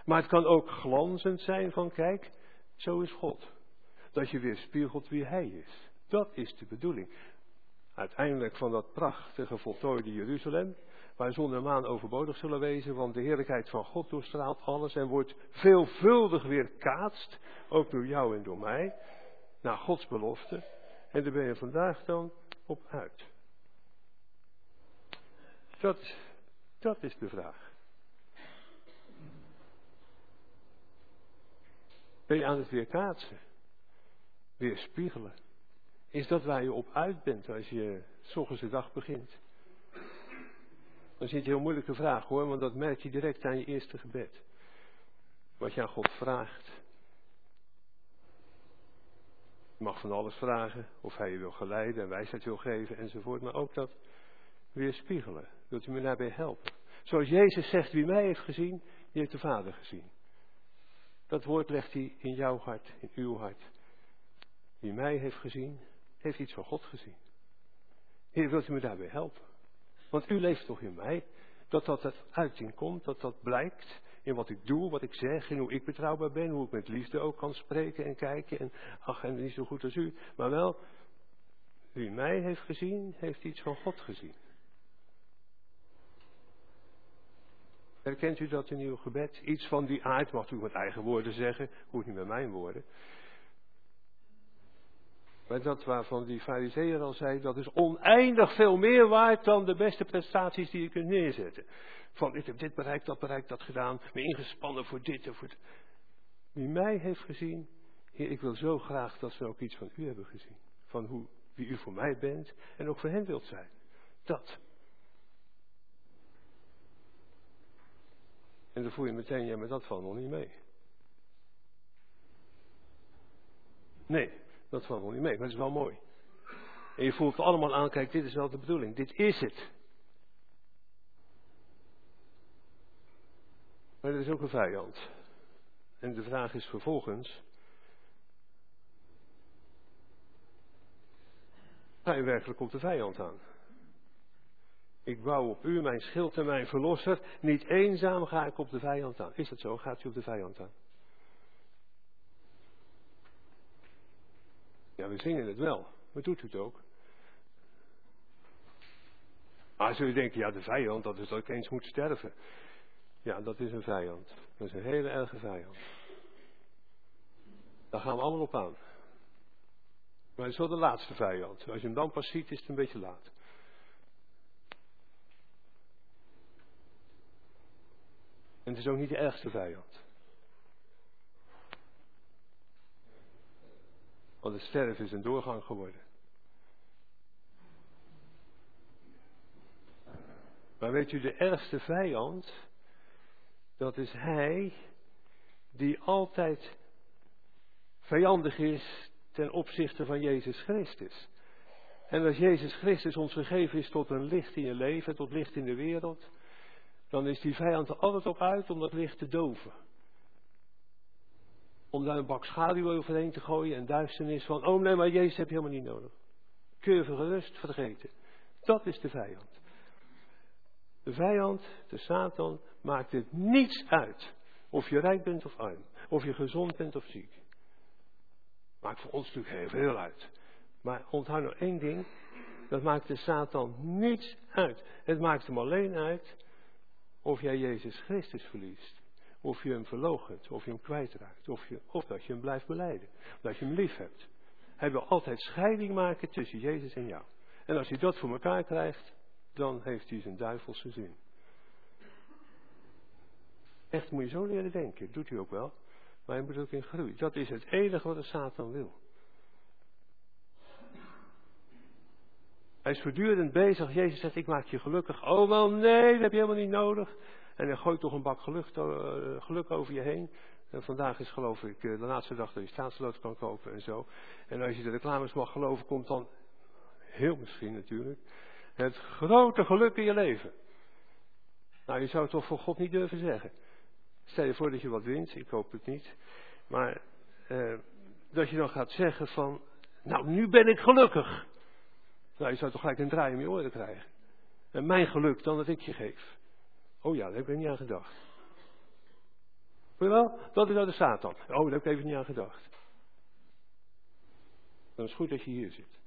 B: Maar het kan ook glanzend zijn van, kijk, zo is God. Dat je weer spiegelt wie Hij is. Dat is de bedoeling. Uiteindelijk van dat prachtige voltooide Jeruzalem waar zon en maan overbodig zullen wezen, want de heerlijkheid van God doorstraalt alles en wordt veelvuldig weerkaatst, ook door jou en door mij, naar Gods belofte. En daar ben je vandaag dan op uit. Dat, dat is de vraag. Ben je aan het weerkaatsen? Weerspiegelen? Is dat waar je op uit bent als je s ochtends de dag begint? Is niet een heel moeilijke vraag hoor, want dat merk je direct aan je eerste gebed. Wat je aan God vraagt. Je mag van alles vragen, of hij je wil geleiden en wijsheid wil geven enzovoort, maar ook dat weerspiegelen. Wilt u me daarbij helpen? Zoals Jezus zegt, wie mij heeft gezien, die heeft de Vader gezien. Dat woord legt hij in jouw hart, in uw hart. Wie mij heeft gezien, heeft iets van God gezien. Heer, wilt u me daarbij helpen? Want u leeft toch in mij? Dat dat het uiting komt, dat dat blijkt in wat ik doe, wat ik zeg, in hoe ik betrouwbaar ben, hoe ik met liefde ook kan spreken en kijken. En ach, en niet zo goed als u. Maar wel, wie mij heeft gezien, heeft iets van God gezien. Herkent u dat in uw gebed? Iets van die aard, mag u met eigen woorden zeggen, hoeft niet met mijn woorden. Maar dat waarvan die fariseer al zei, dat is oneindig veel meer waard dan de beste prestaties die je kunt neerzetten. Van ik heb dit bereikt, dat bereikt, dat gedaan, me ingespannen voor dit en voor. Wie mij heeft gezien, Heer, ik wil zo graag dat ze ook iets van u hebben gezien. Van hoe, wie u voor mij bent en ook voor hen wilt zijn. Dat. En dan voel je meteen, ja, maar dat valt nog niet mee. Nee, dat valt nog niet mee, maar het is wel mooi. En je voelt allemaal aan, kijk, dit is wel de bedoeling. Dit is het. Maar er is ook een vijand. En de vraag is vervolgens. Ga je werkelijk op de vijand aan? Ik bouw op u, mijn schild en mijn verlosser. Niet eenzaam ga ik op de vijand aan. Is dat zo? Gaat u op de vijand aan? We zingen het wel. Maar doet u het ook? Maar zul je denken, ja, de vijand, dat is dat ik eens moet sterven. Ja, dat is een vijand. Dat is een hele erge vijand. Daar gaan we allemaal op aan. Maar het is wel de laatste vijand. Als je hem dan pas ziet, is het een beetje laat. En het is ook niet de ergste vijand. Want het sterven is een doorgang geworden. Maar weet u, de ergste vijand, dat is hij die altijd vijandig is ten opzichte van Jezus Christus. En als Jezus Christus ons gegeven is tot een licht in je leven, tot licht in de wereld, dan is die vijand er altijd op uit om dat licht te doven. Om daar een bak schaduw overheen te gooien en duisternis van, oh nee, maar Jezus heb je helemaal niet nodig. Keur gerust vergeten. Dat is de vijand. De vijand, de Satan, maakt het niets uit. Of je rijk bent of arm. Of je gezond bent of ziek. Maakt voor ons natuurlijk heel veel uit. Maar onthoud nou één ding. Dat maakt de Satan niets uit. Het maakt hem alleen uit of jij Jezus Christus verliest. Of je hem verloochent. Of je hem kwijtraakt. Of, je, of dat je hem blijft beleiden. Dat je hem lief hebt. Hij wil altijd scheiding maken tussen Jezus en jou. En als hij dat voor elkaar krijgt, dan heeft hij zijn duivelse zin. Echt moet je zo leren denken. doet hij ook wel. Maar hij moet ook in groei. Dat is het enige wat de Satan wil. Hij is voortdurend bezig. Jezus zegt, ik maak je gelukkig. Oh wel nee, dat heb je helemaal niet nodig. En hij gooit toch een bak geluk, uh, geluk over je heen. En vandaag is geloof ik uh, de laatste dag dat je staatslood kan kopen en zo. En als je de reclames mag geloven, komt dan, heel misschien natuurlijk, het grote geluk in je leven. Nou, je zou het toch voor God niet durven zeggen. Stel je voor dat je wat wint, ik hoop het niet. Maar eh, dat je dan gaat zeggen van, nou nu ben ik gelukkig. Nou, je zou toch gelijk een draai om je oren krijgen. En mijn geluk dan dat ik je geef. Oh ja, daar heb ik niet aan gedacht. Weet je wel? Dat is nou de Satan. Oh, daar heb ik even niet aan gedacht. Dan is het goed dat je hier zit.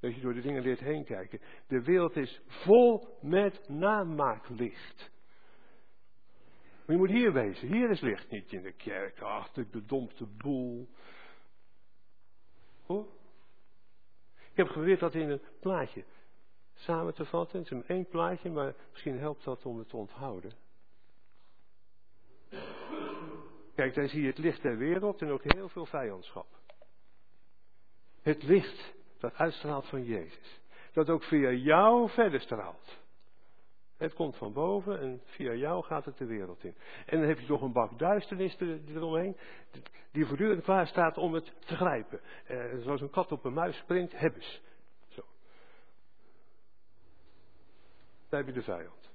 B: Dat je door de dingen leert heen kijken. De wereld is vol met namaaklicht. Maar je moet hier wezen. Hier is licht. Niet in de kerk. Ach, de bedompte boel. Hoor. Ik heb geprobeerd dat in een plaatje samen te vatten. Het is maar één plaatje, maar misschien helpt dat om het te onthouden. Kijk, daar zie je het licht der wereld en ook heel veel vijandschap. Het licht dat uitstraalt van Jezus. Dat ook via jou verder straalt. Het komt van boven en via jou gaat het de wereld in. En dan heb je nog een bak duisternis eromheen, die voortdurend klaar staat om het te grijpen. Eh, zoals een kat op een muis springt, hebben ze. Zo. Daar heb je de vijand.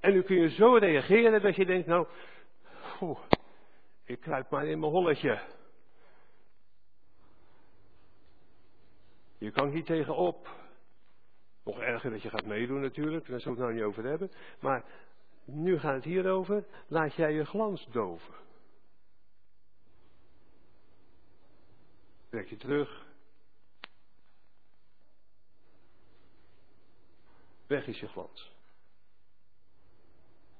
B: En nu kun je zo reageren dat je denkt, nou, ik kruip maar in mijn holletje. Je kan hier tegenop. Nog erger dat je gaat meedoen natuurlijk, daar zullen we het nou niet over hebben. Maar nu gaat het hierover. Laat jij je glans doven. Trek je terug. Weg is je glans.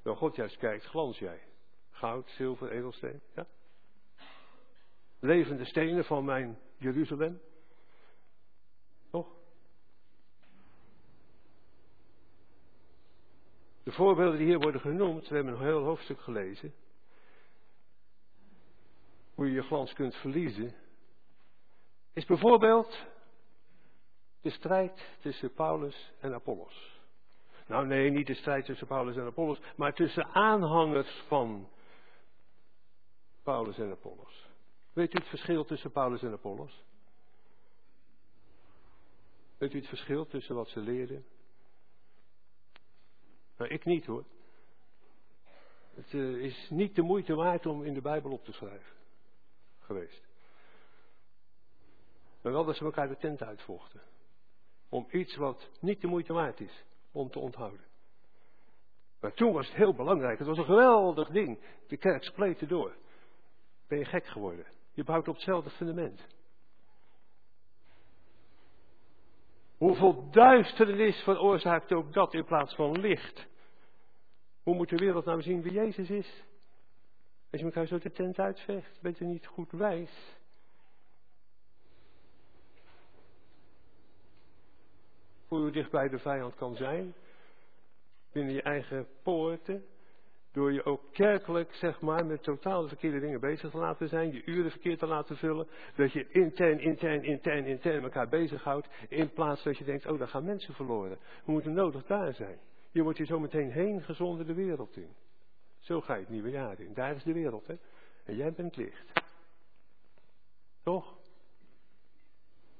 B: Nou, God juist kijkt, glans jij. Goud, zilver, edelsteen. Ja? Levende stenen van mijn Jeruzalem. De voorbeelden die hier worden genoemd, we hebben een heel hoofdstuk gelezen. Hoe je je glans kunt verliezen. Is bijvoorbeeld De strijd tussen Paulus en Apollos. Nou nee, niet de strijd tussen Paulus en Apollos, maar tussen aanhangers van Paulus en Apollos. Weet u het verschil tussen Paulus en Apollos? Weet u het verschil tussen wat ze leerden? Nou, ik niet hoor. Het uh, is niet de moeite waard om in de Bijbel op te schrijven. Geweest. Maar wel dat ze elkaar de tent uitvochten. Om iets wat niet de moeite waard is om te onthouden. Maar toen was het heel belangrijk. Het was een geweldig ding. De kerk spleten door. Ben je gek geworden? Je bouwt op hetzelfde fundament. Hoeveel duisternis veroorzaakt ook dat in plaats van licht? Hoe moet de wereld nou zien wie Jezus is? Als je elkaar zo de tent uitvecht, bent u niet goed wijs. Hoe u dicht bij de vijand kan zijn. Binnen je eigen poorten. Door je ook kerkelijk, zeg maar, met totaal de verkeerde dingen bezig te laten zijn. Je uren verkeerd te laten vullen. Dat je intern, intern, intern, intern elkaar bezighoudt. In plaats dat je denkt, oh, daar gaan mensen verloren. We moeten nodig daar zijn. Je wordt hier zo meteen heen gezonden de wereld in. Zo ga je het nieuwe jaar in. Daar is de wereld, hè. En jij bent licht. Toch?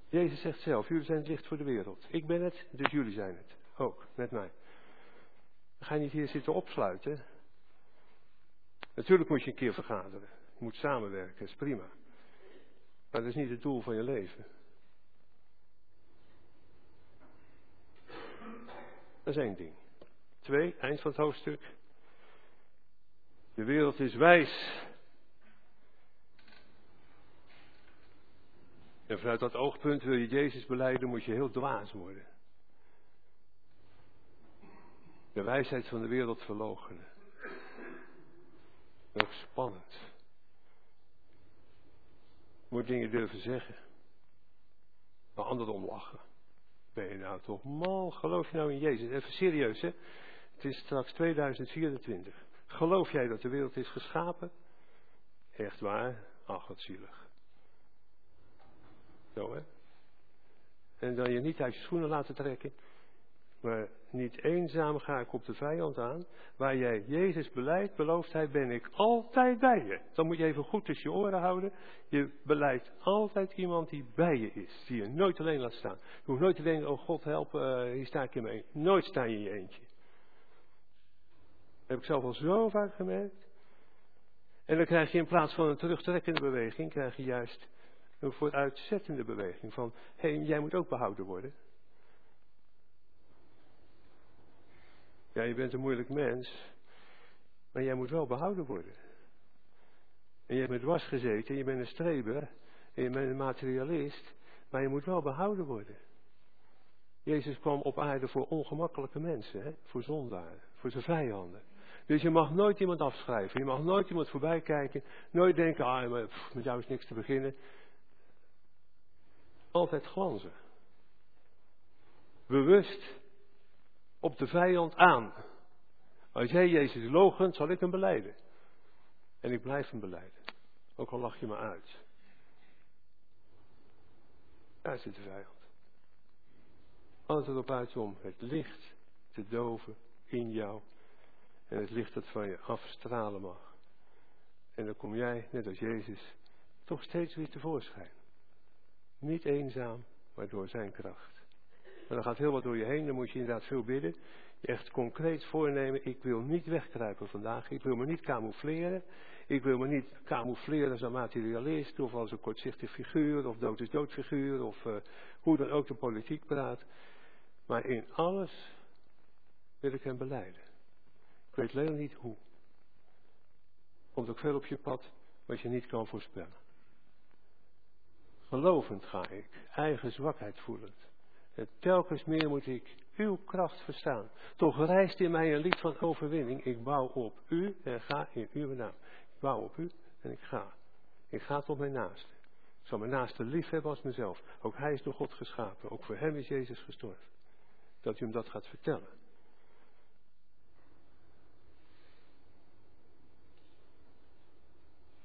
B: Jezus zegt zelf, jullie zijn het licht voor de wereld. Ik ben het, dus jullie zijn het. Ook, met mij. Dan ga niet hier zitten opsluiten. Natuurlijk moet je een keer vergaderen. Je moet samenwerken, dat is prima. Maar dat is niet het doel van je leven. Dat is één ding. Twee, eind van het hoofdstuk. De wereld is wijs. En vanuit dat oogpunt wil je Jezus beleiden, moet je heel dwaas worden. De wijsheid van de wereld verloochenen. Ook spannend. Je moet dingen durven zeggen. Maar anderen om lachen. Ben je nou toch mal? Geloof je nou in Jezus? Even serieus hè. Het is straks 2024. Geloof jij dat de wereld is geschapen? Echt waar? Ach, wat zielig. En dan je niet uit je schoenen laten trekken. Maar niet eenzaam ga ik op de vijand aan. Waar jij Jezus beleidt, belooft hij, ben ik altijd bij je. Dan moet je even goed tussen je oren houden. Je beleidt altijd iemand die bij je is. Die je nooit alleen laat staan. Je hoeft nooit te denken, oh God help, uh, hier sta ik in mijn. Nooit sta je in je eentje. Heb ik zelf al zo vaak gemerkt. En dan krijg je in plaats van een terugtrekkende beweging, krijg je juist een vooruitzettende beweging. Van, hé, hey, jij moet ook behouden worden. Ja, je bent een moeilijk mens, maar jij moet wel behouden worden. En je hebt met was gezeten, je bent een streber, en je bent een materialist, maar je moet wel behouden worden. Jezus kwam op aarde voor ongemakkelijke mensen, hè? voor zondaren, voor zijn vijanden. Dus je mag nooit iemand afschrijven, je mag nooit iemand voorbij kijken, nooit denken, ah, met jou is niks te beginnen. Altijd glanzen. Bewust op de vijand aan. Als jij Jezus logent, zal ik hem beleiden. En ik blijf hem beleiden. Ook al lach je me uit. Daar zit de vijand. Altijd erop uit om het licht te doven in jou. En het licht dat van je afstralen mag. En dan kom jij, net als Jezus, toch steeds weer tevoorschijn. Niet eenzaam, maar door zijn kracht. Maar dan gaat heel wat door je heen, dan moet je inderdaad veel bidden. Echt concreet voornemen, ik wil niet wegkruipen vandaag. Ik wil me niet camoufleren. Ik wil me niet camoufleren als een materialist of als een kortzichtig figuur of dood is dood figuur of uh, hoe dan ook de politiek praat. Maar in alles wil ik hem beleiden. Ik weet alleen niet hoe. Komt ook veel op je pad wat je niet kan voorspellen. Gelovend ga ik, eigen zwakheid voelend. En telkens meer moet ik uw kracht verstaan. Toch rijst in mij een lied van overwinning. Ik bouw op u en ga in uw naam. Ik bouw op u en ik ga. Ik ga tot mijn naaste. Ik zal mijn naaste lief hebben als mezelf. Ook hij is door God geschapen. Ook voor hem is Jezus gestorven. Dat u hem dat gaat vertellen.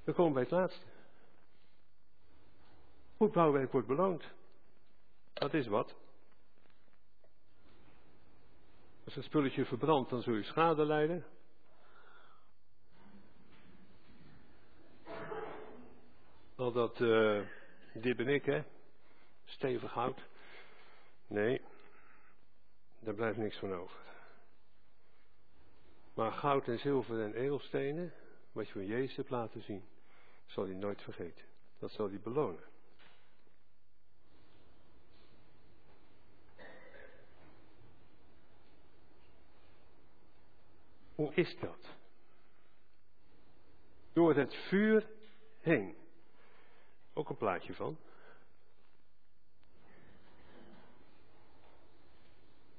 B: We komen bij het laatste. Goed bouwwerk wordt beloond. Dat is wat. Als een spulletje verbrandt, dan zul je schade lijden. Al dat, uh, dit ben ik, hè. Stevig hout. Nee, daar blijft niks van over. Maar goud en zilver en edelstenen, wat je van Jezus hebt laten zien, zal hij nooit vergeten. Dat zal hij belonen. Hoe is dat? Door het vuur heen. Ook een plaatje van.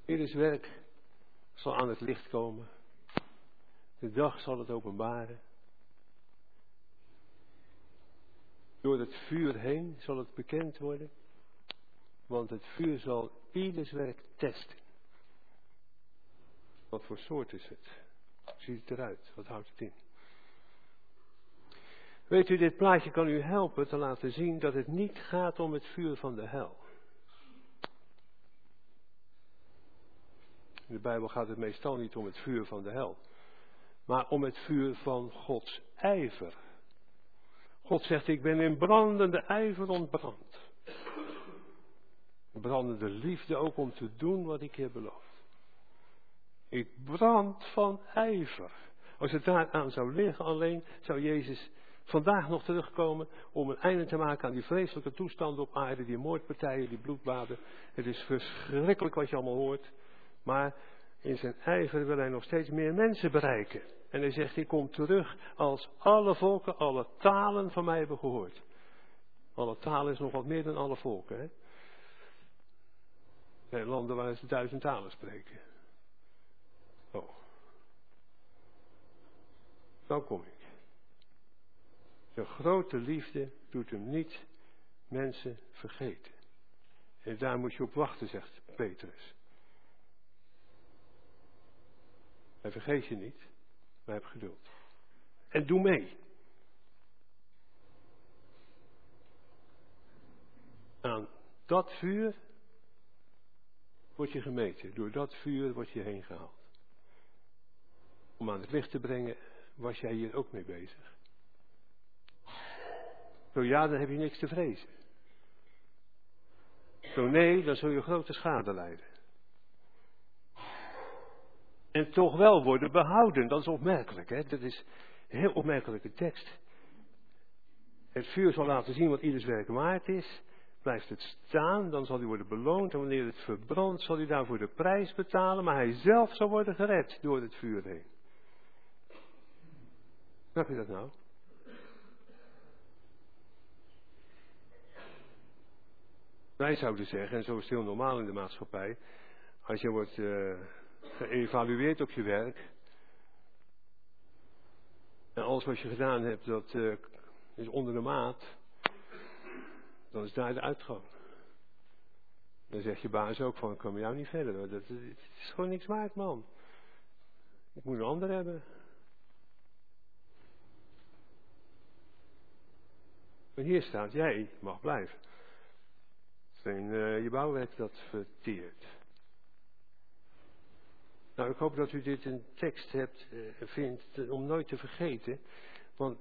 B: Ieders werk zal aan het licht komen. De dag zal het openbaren. Door het vuur heen zal het bekend worden. Want het vuur zal ieders werk testen. Wat voor soort is het? Ziet het eruit? Wat houdt het in? Weet u, dit plaatje kan u helpen te laten zien dat het niet gaat om het vuur van de hel. In de Bijbel gaat het meestal niet om het vuur van de hel, maar om het vuur van Gods ijver. God zegt, ik ben in brandende ijver ontbrand. Brandende liefde ook om te doen wat ik je beloof. Ik brand van ijver. Als het daaraan zou liggen alleen, zou Jezus vandaag nog terugkomen om een einde te maken aan die vreselijke toestanden op aarde, die moordpartijen, die bloedbaden. Het is verschrikkelijk wat je allemaal hoort. Maar in zijn ijver wil hij nog steeds meer mensen bereiken. En hij zegt, ik kom terug als alle volken, alle talen van mij hebben gehoord. Alle talen is nog wat meer dan alle volken. Hè? Er zijn landen waar ze duizend talen spreken. Oh. Dan kom ik. De grote liefde doet hem niet mensen vergeten. En daar moet je op wachten, zegt Petrus. Hij vergeet je niet, maar heb geduld. En doe mee. Aan dat vuur word je gemeten. Door dat vuur word je heen gehaald. Om aan het licht te brengen was jij hier ook mee bezig. Zo ja, dan heb je niks te vrezen. Zo nee, dan zul je grote schade lijden. En toch wel worden behouden. Dat is opmerkelijk, hè? Dat is een heel opmerkelijke tekst. Het vuur zal laten zien wat ieders werk waard is. Blijft het staan, dan zal hij worden beloond. En wanneer het verbrandt, zal hij daarvoor de prijs betalen. Maar hij zelf zal worden gered door het vuur heen. Snap je dat nou? Wij zouden zeggen, en zo is het heel normaal in de maatschappij, als je wordt uh, geëvalueerd op je werk, en alles wat je gedaan hebt, dat uh, is onder de maat, dan is daar de uitgang. Dan zegt je baas ook van, ik kom jou niet verder. Dat, het is gewoon niks waard, man. Ik moet een ander hebben. En hier staat, jij mag blijven. En uh, je bouwwerk dat verteert. Nou, ik hoop dat u dit een tekst hebt, uh, vindt om nooit te vergeten. Want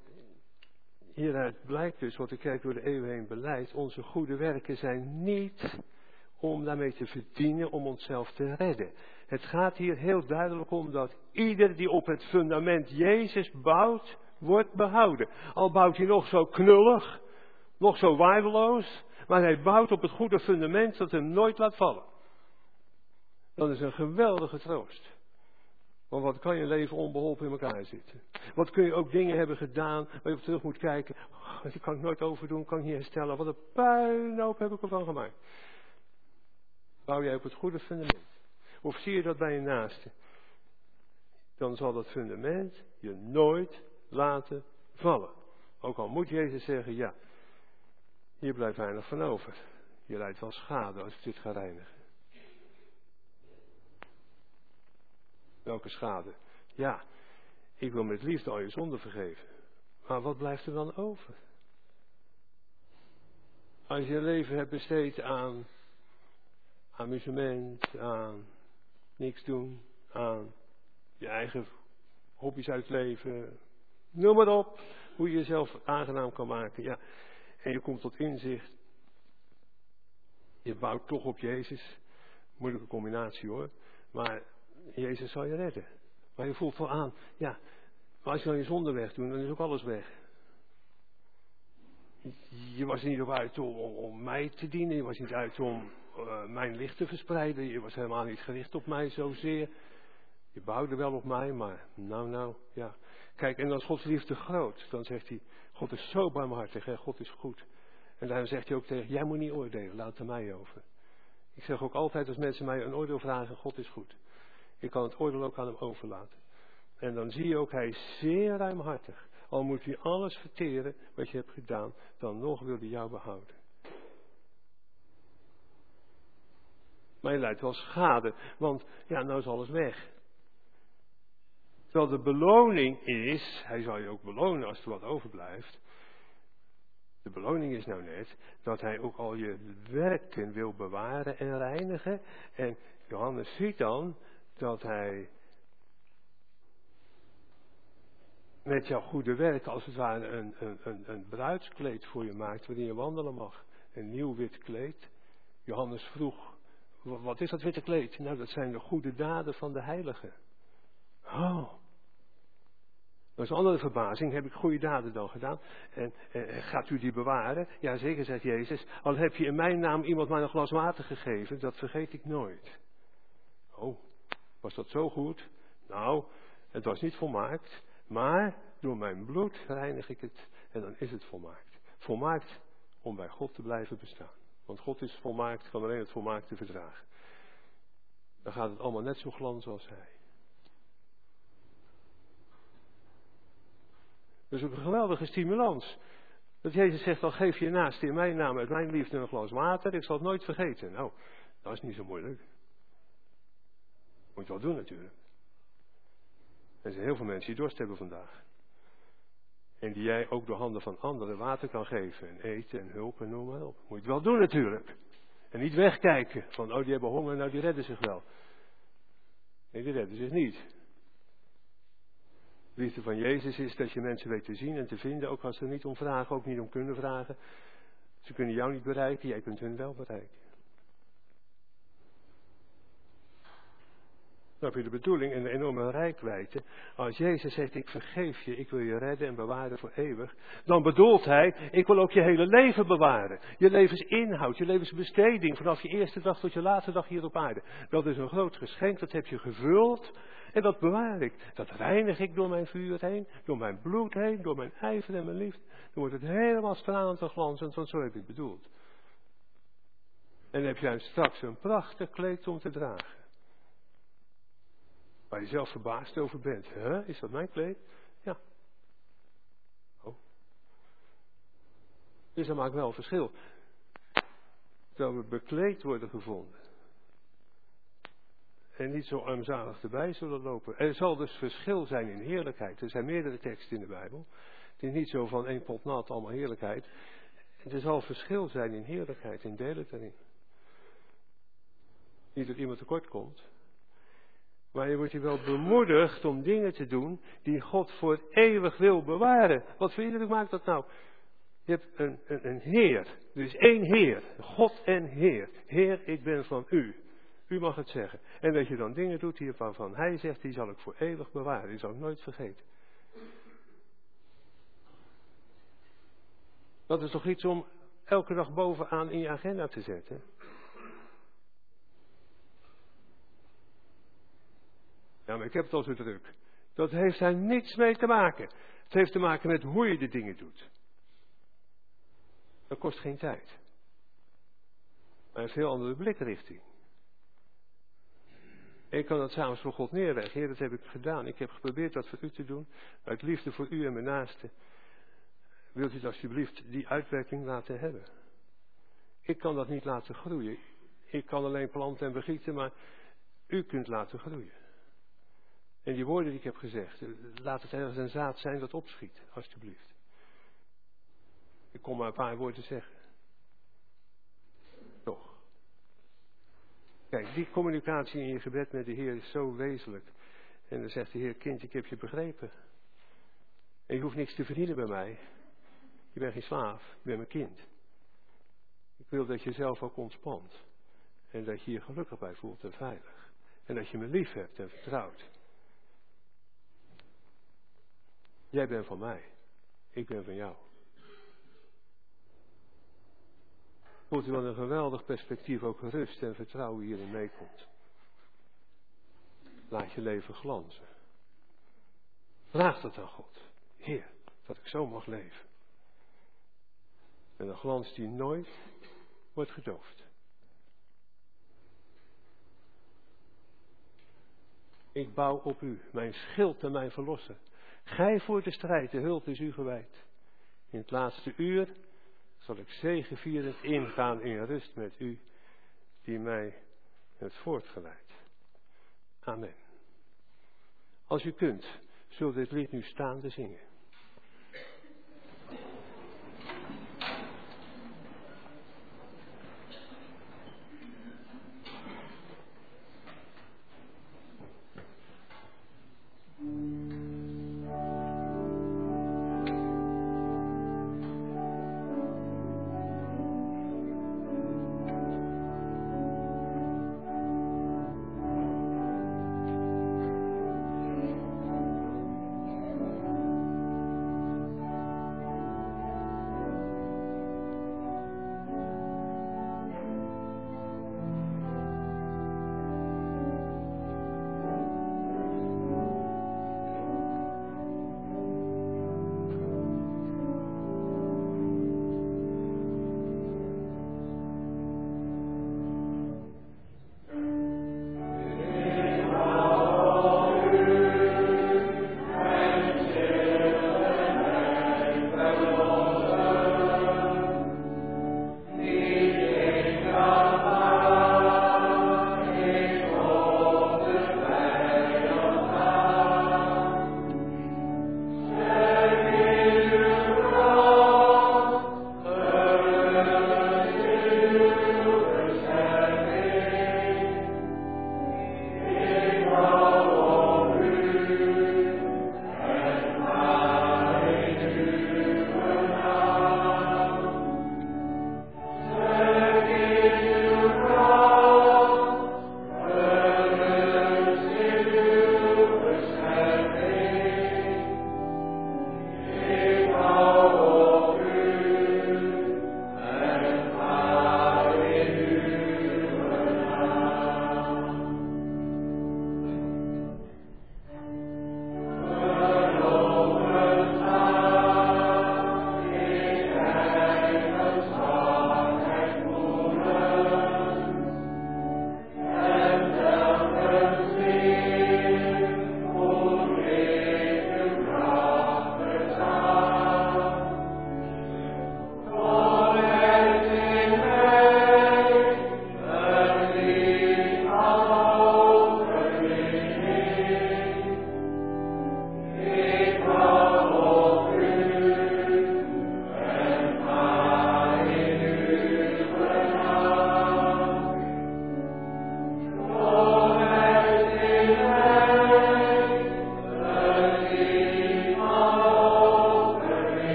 B: hieruit blijkt dus wat de kerk door de eeuwen heen beleidt. Onze goede werken zijn niet om daarmee te verdienen, om onszelf te redden. Het gaat hier heel duidelijk om dat ieder die op het fundament Jezus bouwt, wordt behouden. Al bouwt hij nog zo knullig, nog zo waardeloos, maar hij bouwt op het goede fundament dat hem nooit laat vallen. Dat is een geweldige troost. Want wat kan je leven onbeholpen in elkaar zitten? Wat kun je ook dingen hebben gedaan waar je op terug moet kijken. Oh, dat kan ik nooit overdoen, kan ik niet herstellen. Wat een puinhoop heb ik ervan gemaakt. Bouw jij op het goede fundament. Of zie je dat bij je naaste? Dan zal dat fundament je nooit laten vallen. Ook al moet Jezus zeggen, ja, hier blijft weinig van over. Je leidt wel schade als ik dit ga reinigen. Welke schade? Ja, ik wil met liefde al je zonde vergeven. Maar wat blijft er dan over? Als je leven hebt besteed aan amusement, aan niks doen, aan je eigen hobby's uitleven. Noem maar op. Hoe je jezelf aangenaam kan maken. Ja. En je komt tot inzicht. Je bouwt toch op Jezus. Moeilijke combinatie hoor. Maar Jezus zal je redden. Maar je voelt wel aan. Ja. Maar als je dan je zonde wegdoet, dan is ook alles weg. Je was niet op uit om, mij te dienen. Je was niet uit om uh, mijn licht te verspreiden. Je was helemaal niet gericht op mij zozeer. Je bouwde wel op mij, maar nou, nou, ja. Kijk, en dan is Gods liefde groot. Dan zegt hij, God is zo barmhartig en God is goed. En dan zegt hij ook tegen, jij moet niet oordelen, laat het mij over. Ik zeg ook altijd als mensen mij een oordeel vragen, God is goed. Ik kan het oordeel ook aan hem overlaten. En dan zie je ook, hij is zeer ruimhartig. Al moet hij alles verteren wat je hebt gedaan, dan nog wil hij jou behouden. Maar je leidt wel schade, want ja, nou is alles weg. Terwijl de beloning is, hij zal je ook belonen als er wat overblijft. De beloning is nou net dat hij ook al je werken wil bewaren en reinigen. En Johannes ziet dan dat hij met jouw goede werk als het ware een, een, een, een bruidskleed voor je maakt waarin je wandelen mag. Een nieuw wit kleed. Johannes vroeg, wat is dat witte kleed? Nou, dat zijn de goede daden van de heiligen. Oh. Dat is een andere verbazing. Heb ik goede daden dan gedaan? En gaat u die bewaren? Ja, zeker, zegt Jezus. Al heb je in mijn naam iemand maar een glas water gegeven, dat vergeet ik nooit. Oh, was dat zo goed? Nou, het was niet volmaakt. Maar door mijn bloed reinig ik het en dan is het volmaakt. Volmaakt om bij God te blijven bestaan. Want God is volmaakt, kan alleen het volmaakte verdragen. Dan gaat het allemaal net zo glans als Hij. Dus een geweldige stimulans. Dat Jezus zegt, al geef je naast in mijn naam uit mijn liefde een glas water, ik zal het nooit vergeten. Nou, dat is niet zo moeilijk. Moet je wel doen natuurlijk. Er zijn heel veel mensen die dorst hebben vandaag. En die jij ook door handen van anderen water kan geven. En eten en hulp en noem maar op. Moet je het wel doen natuurlijk. En niet wegkijken. Van, oh die hebben honger, nou die redden zich wel. Nee, die redden zich niet. De liefde van Jezus is dat je mensen weet te zien en te vinden. Ook als ze er niet om vragen, ook niet om kunnen vragen. Ze kunnen jou niet bereiken, jij kunt hun wel bereiken. Snap je de bedoeling en de enorme rijkwijde? Als Jezus zegt, ik vergeef je, ik wil je redden en bewaren voor eeuwig. Dan bedoelt hij, ik wil ook je hele leven bewaren. Je levensinhoud, je levensbesteding, vanaf je eerste dag tot je laatste dag hier op aarde. Dat is een groot geschenk, dat heb je gevuld en dat bewaar ik. Dat reinig ik door mijn vuur heen, door mijn bloed heen, door mijn ijver en mijn liefde. Dan wordt het helemaal stralend en glanzend, want zo heb ik bedoeld. En heb jij straks een prachtig kleed om te dragen. Waar je zelf verbaasd over bent. Huh? Is dat mijn kleed? Ja. Oh. Dus dat maakt wel verschil. Dat we bekleed worden gevonden. En niet zo armzalig erbij zullen lopen. Er zal dus verschil zijn in heerlijkheid. Er zijn meerdere teksten in de Bijbel. Het is niet zo van één pot nat, allemaal heerlijkheid. Er zal verschil zijn in heerlijkheid, in delen daarin. Niet dat iemand tekort komt. Maar je wordt je wel bemoedigd om dingen te doen die God voor eeuwig wil bewaren. Wat voor indruk maakt dat nou? Je hebt een, een, een Heer. Er is één Heer. God en Heer. Heer, ik ben van u. U mag het zeggen. En dat je dan dingen doet die waarvan Hij zegt, die zal ik voor eeuwig bewaren. Die zal ik nooit vergeten. Dat is toch iets om elke dag bovenaan in je agenda te zetten? Ja, maar ik heb het al zo druk. Dat heeft daar niets mee te maken. Het heeft te maken met hoe je de dingen doet. Dat kost geen tijd. Maar een veel andere blikrichting. Ik kan dat samen voor God neerleggen. Heer, dat heb ik gedaan. Ik heb geprobeerd dat voor u te doen. Uit liefde voor u en mijn naaste. Wilt u het alsjeblieft die uitwerking laten hebben? Ik kan dat niet laten groeien. Ik kan alleen planten en begieten, maar u kunt laten groeien. En die woorden die ik heb gezegd, laat het ergens een zaad zijn dat opschiet, alsjeblieft. Ik kom maar een paar woorden zeggen. Toch. Kijk, die communicatie in je gebed met de Heer is zo wezenlijk. En dan zegt de Heer, kind, ik heb je begrepen. En je hoeft niks te verdienen bij mij. Je bent geen slaaf, je bent mijn kind. Ik wil dat je zelf ook ontspant. En dat je je gelukkig bij voelt en veilig. En dat je me lief hebt en vertrouwt. Jij bent van mij. Ik ben van jou. Voelt u wat een geweldig perspectief, ook rust en vertrouwen hierin meekomt. Laat je leven glanzen. Vraag dat aan God. Heer, dat ik zo mag leven. En een glans die nooit wordt gedoofd. Ik bouw op u, mijn schild en mijn verlosser. Gij voor de strijd, de hulp is u gewijd. In het laatste uur zal ik zegevierend ingaan in rust met u, die mij hebt voortgeleid. Amen. Als u kunt, zult dit lied nu staande zingen.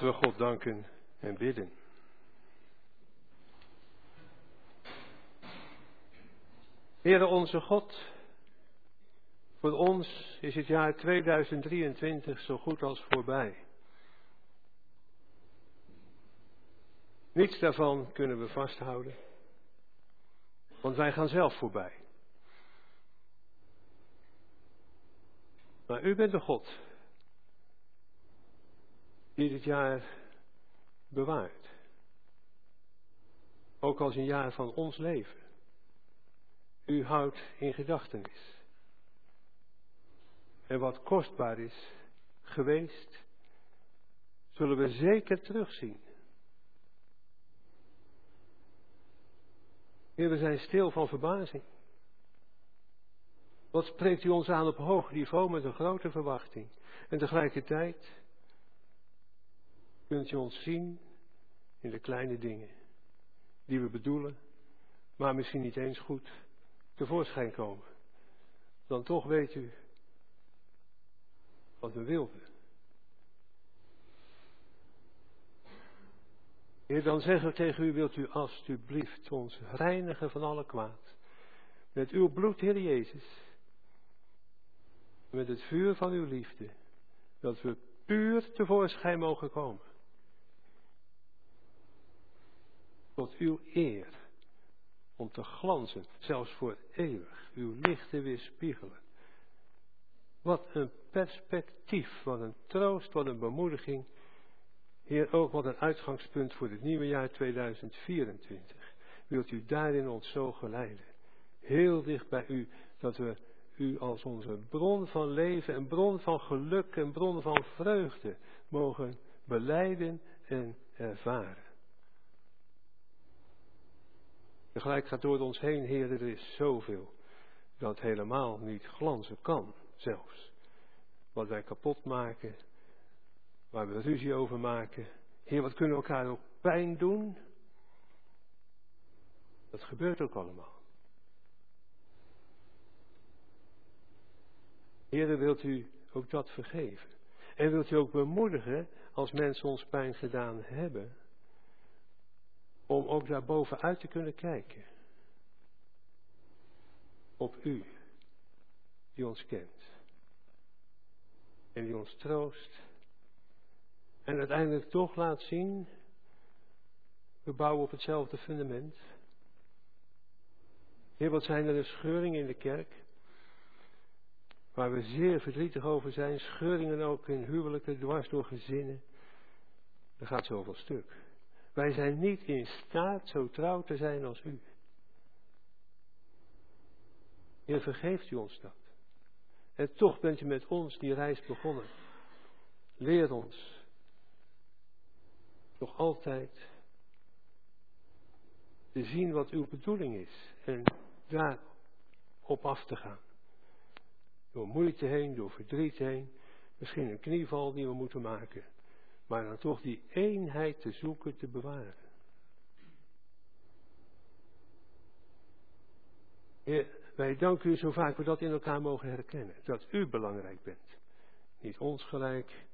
B: Laten we God danken en bidden. Heere onze God, voor ons is het jaar 2023 zo goed als voorbij. Niets daarvan kunnen we vasthouden, want wij gaan zelf voorbij. Maar u bent de God die dit jaar bewaart. Ook als een jaar van ons leven. U houdt in gedachtenis. En wat kostbaar is geweest, zullen we zeker terugzien. Heer, we zijn stil van verbazing. Wat spreekt u ons aan op hoog niveau met een grote verwachting? En tegelijkertijd kunt u ons zien in de kleine dingen die we bedoelen, maar misschien niet eens goed tevoorschijn komen. Dan toch weet u wat we wilden. Heer, dan zeggen we tegen u, wilt u alstublieft ons reinigen van alle kwaad. Met uw bloed, Heer Jezus. Met het vuur van uw liefde. Dat we puur tevoorschijn mogen komen. Tot uw eer. Om te glanzen, zelfs voor eeuwig. Uw lichten weer spiegelen. Wat een perspectief, wat een troost, wat een bemoediging. Heer, ook wat een uitgangspunt voor het nieuwe jaar 2024. Wilt u daarin ons zo geleiden? Heel dicht bij u, dat we u als onze bron van leven en bron van geluk en bron van vreugde mogen beleiden en ervaren. Tegelijk gaat door ons heen, Heer, er is zoveel dat helemaal niet glanzen kan, zelfs. Wat wij kapot maken, waar we ruzie over maken. Heer, wat kunnen we elkaar ook pijn doen? Dat gebeurt ook allemaal. Heer, wilt u ook dat vergeven? En wilt u ook bemoedigen als mensen ons pijn gedaan hebben, om ook daar bovenuit te kunnen kijken? Op u, die ons kent en die ons troost en uiteindelijk toch laat zien, we bouwen op hetzelfde fundament. Heer, wat zijn er een scheuringen in de kerk, waar we zeer verdrietig over zijn, scheuringen ook in huwelijken, dwars door gezinnen. Er gaat zoveel stuk. Wij zijn niet in staat zo trouw te zijn als u. Heer, vergeeft u ons dat. En toch bent u met ons die reis begonnen. Leer ons nog altijd te zien wat uw bedoeling is en daar op af te gaan. Door moeite heen, door verdriet heen, misschien een knieval die we moeten maken, maar dan toch die eenheid te zoeken, te bewaren. Wij danken u zo vaak we dat in elkaar mogen herkennen. Dat u belangrijk bent. Niet ons gelijk,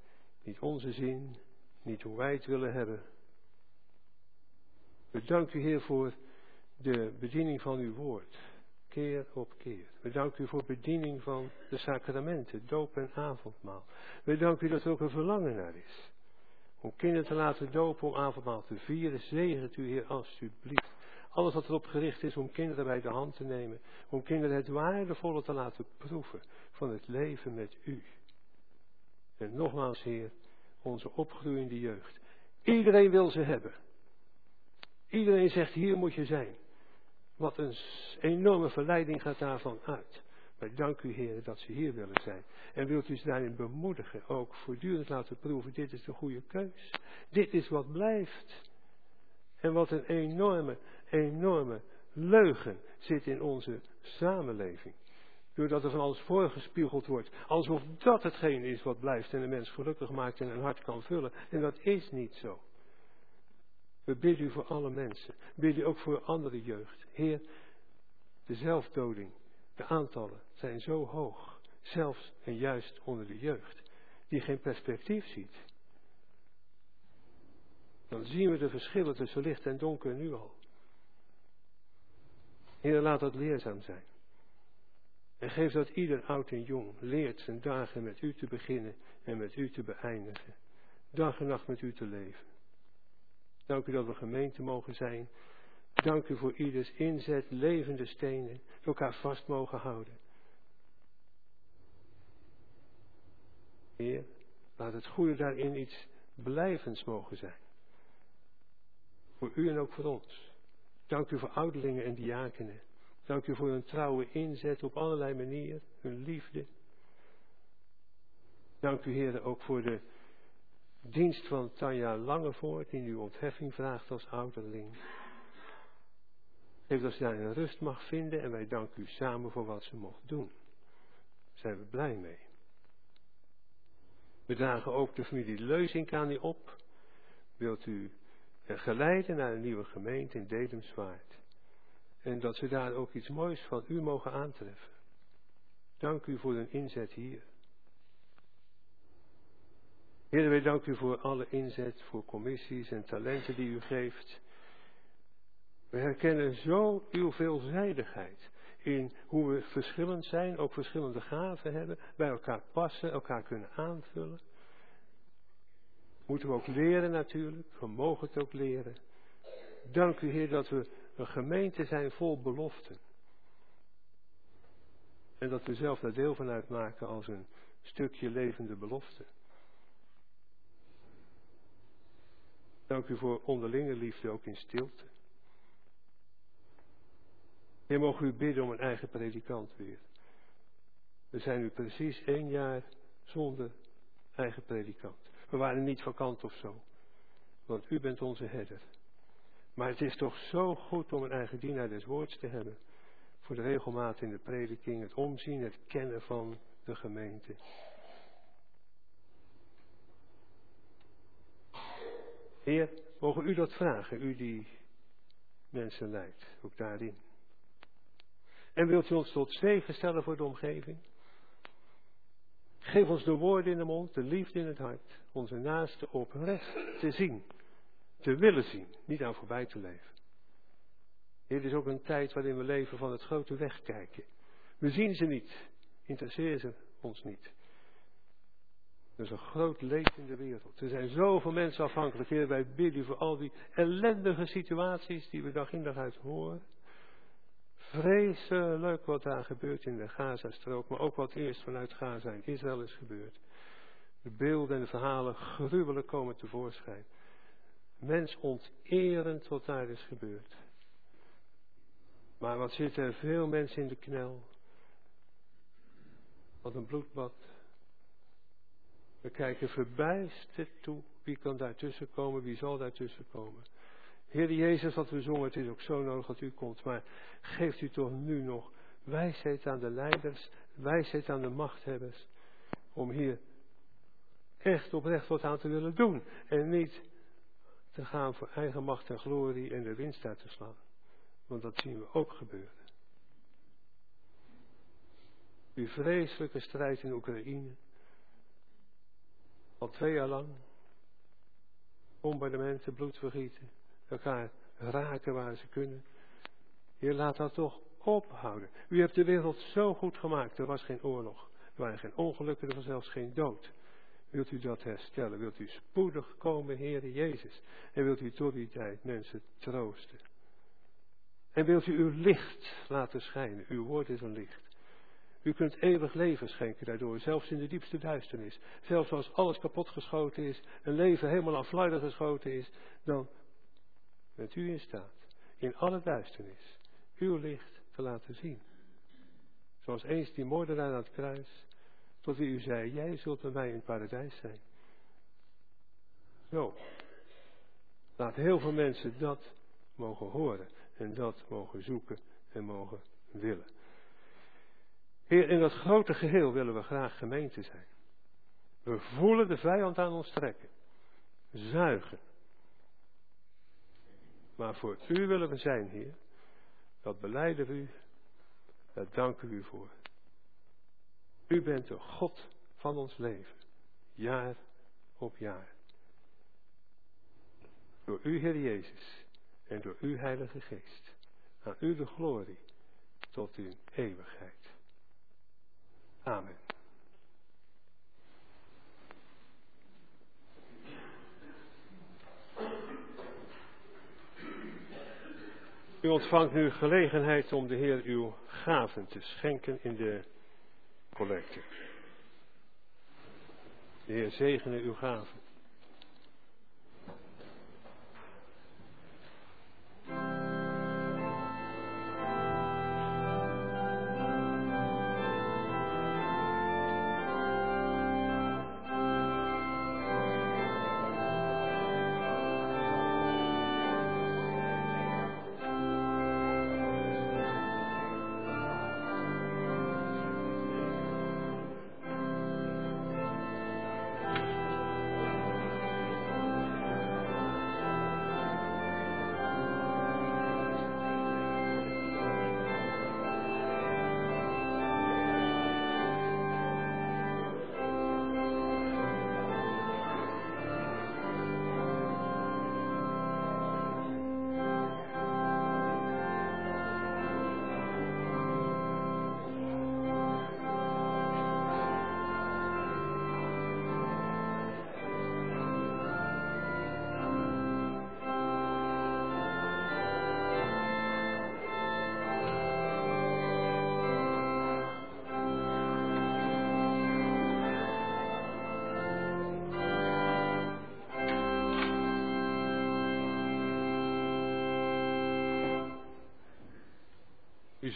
B: niet onze zin, niet hoe wij het willen hebben. We danken u Heer voor de bediening van uw woord. Keer op keer. We danken u voor bediening van de sacramenten, doop en avondmaal. We danken u dat er ook een verlangen naar is. Om kinderen te laten dopen, om avondmaal te vieren. Zegent u Heer alstublieft. Alles wat erop gericht is om kinderen bij de hand te nemen. Om kinderen het waardevolle te laten proeven van het leven met u. En nogmaals, Heer, onze opgroeiende jeugd. Iedereen wil ze hebben. Iedereen zegt, hier moet je zijn. Wat een enorme verleiding gaat daarvan uit. Maar dank u, Heer, dat ze hier willen zijn. En wilt u ze daarin bemoedigen, ook voortdurend laten proeven, dit is de goede keus. Dit is wat blijft. En wat een enorme enorme leugen zit in onze samenleving. Doordat er van alles voorgespiegeld wordt. Alsof dat hetgeen is wat blijft en de mens gelukkig maakt en een hart kan vullen. En dat is niet zo. We bidden u voor alle mensen. Bidden u ook voor andere jeugd. Heer, de zelfdoding, de aantallen zijn zo hoog. Zelfs en juist onder de jeugd. Die geen perspectief ziet. Dan zien we de verschillen tussen licht en donker nu al. Heer, laat dat leerzaam zijn. En geef dat ieder oud en jong leert zijn dagen met u te beginnen en met u te beëindigen. Dag en nacht met u te leven. Dank u dat we gemeente mogen zijn. Dank u voor ieders inzet, levende stenen, elkaar vast mogen houden. Heer, laat het goede daarin iets blijvends mogen zijn. Voor u en ook voor ons. Dank u voor ouderlingen en diakenen. Dank u voor hun trouwe inzet op allerlei manieren, hun liefde. Dank u, Heer, ook voor de dienst van Tanja Langevoort, die nu ontheffing vraagt als ouderling. Geef dat ze daar een rust mag vinden en wij danken u samen voor wat ze mocht doen. Daar zijn we blij mee. We dragen ook de familie Leuzink aan u op. Wilt u geleiden naar een nieuwe gemeente in Dedemswaard. En dat ze daar ook iets moois van u mogen aantreffen. Dank u voor uw inzet hier. Heer, wij danken u voor alle inzet, voor commissies en talenten die u geeft. We herkennen zo uw veelzijdigheid in hoe we verschillend zijn, ook verschillende gaven hebben, bij elkaar passen, elkaar kunnen aanvullen. Moeten we ook leren natuurlijk, we mogen het ook leren. Dank u Heer dat we een gemeente zijn vol beloften. En dat we zelf daar deel van uitmaken als een stukje levende belofte. Dank u voor onderlinge liefde ook in stilte. Heer, mogen u bidden om een eigen predikant weer. We zijn nu precies één jaar zonder eigen predikant. We waren niet vakant of zo. Want u bent onze herder. Maar het is toch zo goed om een eigen dienaar des woords te hebben. Voor de regelmaat in de prediking, het omzien, het kennen van de gemeente. Heer, mogen u dat vragen, u die mensen leidt, ook daarin. En wilt u ons tot zegen stellen voor de omgeving? Geef ons de woorden in de mond, de liefde in het hart, onze naaste oprecht te zien, te willen zien, niet aan voorbij te leven. Dit is ook een tijd waarin we leven van het grote wegkijken. We zien ze niet, interesseren ze ons niet. Er is een groot leed in de wereld. Er zijn zoveel mensen afhankelijk. Heer, wij bidden voor al die ellendige situaties die we dag in dag uit horen. Vreselijk wat daar gebeurt in de Gazastrook, maar ook wat eerst vanuit Gaza in Israël is gebeurd. De beelden en de verhalen gruwelijk komen tevoorschijn. Mens onterend wat daar is gebeurd. Maar wat zitten er veel mensen in de knel. Wat een bloedbad. We kijken verbijsterd toe. Wie kan daartussen komen? Wie zal daartussen komen? Heer Jezus, wat we zongen, het is ook zo nodig dat u komt. Maar geeft u toch nu nog wijsheid aan de leiders, wijsheid aan de machthebbers. Om hier echt oprecht wat aan te willen doen. En niet te gaan voor eigen macht en glorie en de winst uit te slaan. Want dat zien we ook gebeuren. Die vreselijke strijd in Oekraïne. Al twee jaar lang. Bombardementen, bloedvergieten elkaar raken waar ze kunnen. Heer, laat dat toch ophouden. U hebt de wereld zo goed gemaakt. Er was geen oorlog. Er waren geen ongelukken. Er was zelfs geen dood. Wilt u dat herstellen? Wilt u spoedig komen, Heer Jezus? En wilt u tot die tijd mensen troosten? En wilt u uw licht laten schijnen? Uw woord is een licht. U kunt eeuwig leven schenken daardoor, zelfs in de diepste duisternis. Zelfs als alles kapotgeschoten is, een leven helemaal afluidig geschoten is, dan met u in staat, in alle duisternis, uw licht te laten zien. Zoals eens die moordenaar aan het kruis, tot wie u zei, jij zult bij mij in het paradijs zijn. Zo. Laat heel veel mensen dat mogen horen en dat mogen zoeken en mogen willen. Heer, in dat grote geheel willen we graag gemeente zijn. We voelen de vijand aan ons trekken. Zuigen. Maar voor u willen we zijn, Heer. Dat beleiden we u. Daar danken we u voor. U bent de God van ons leven. Jaar op jaar. Door u, Heer Jezus, en door uw Heilige Geest. Aan u de glorie, tot in eeuwigheid. Amen. U ontvangt nu gelegenheid om de Heer uw gaven te schenken in de collecte. De Heer zegene uw gaven.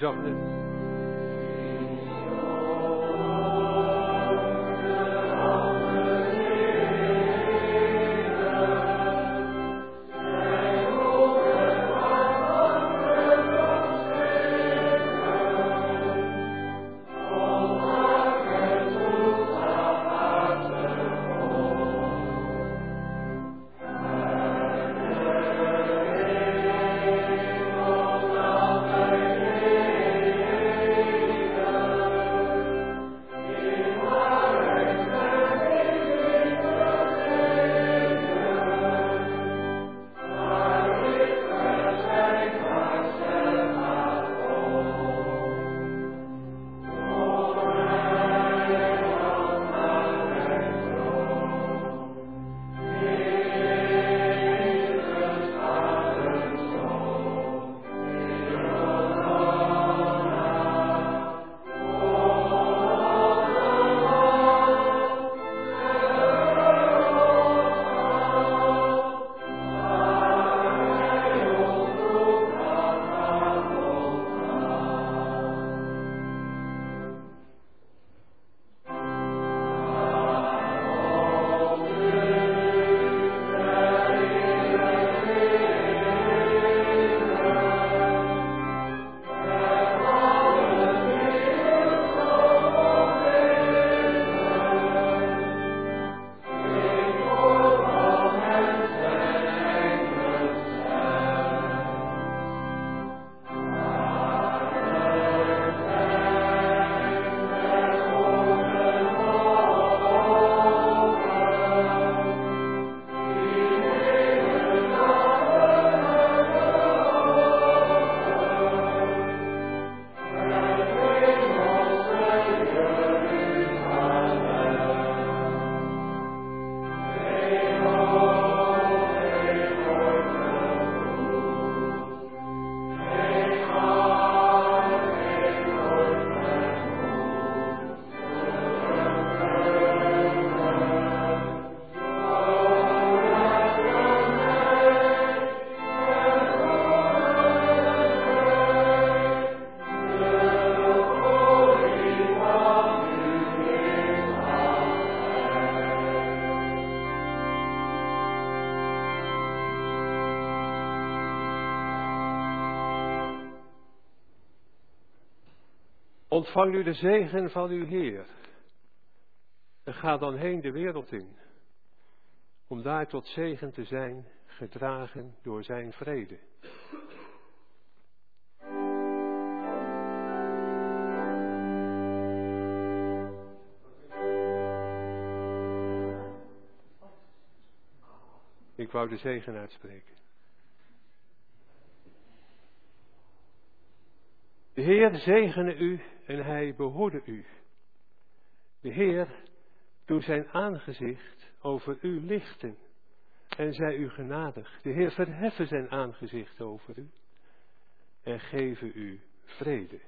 B: U Ontvang nu de zegen van uw Heer. En ga dan heen de wereld in. Om daar tot zegen te zijn, gedragen door zijn vrede. Ik wou de zegen uitspreken. De Heer zegene u en hij behoorde u. De Heer doet zijn aangezicht over u lichten en zij u genadig. De Heer verheffen zijn aangezicht over u en geven u vrede.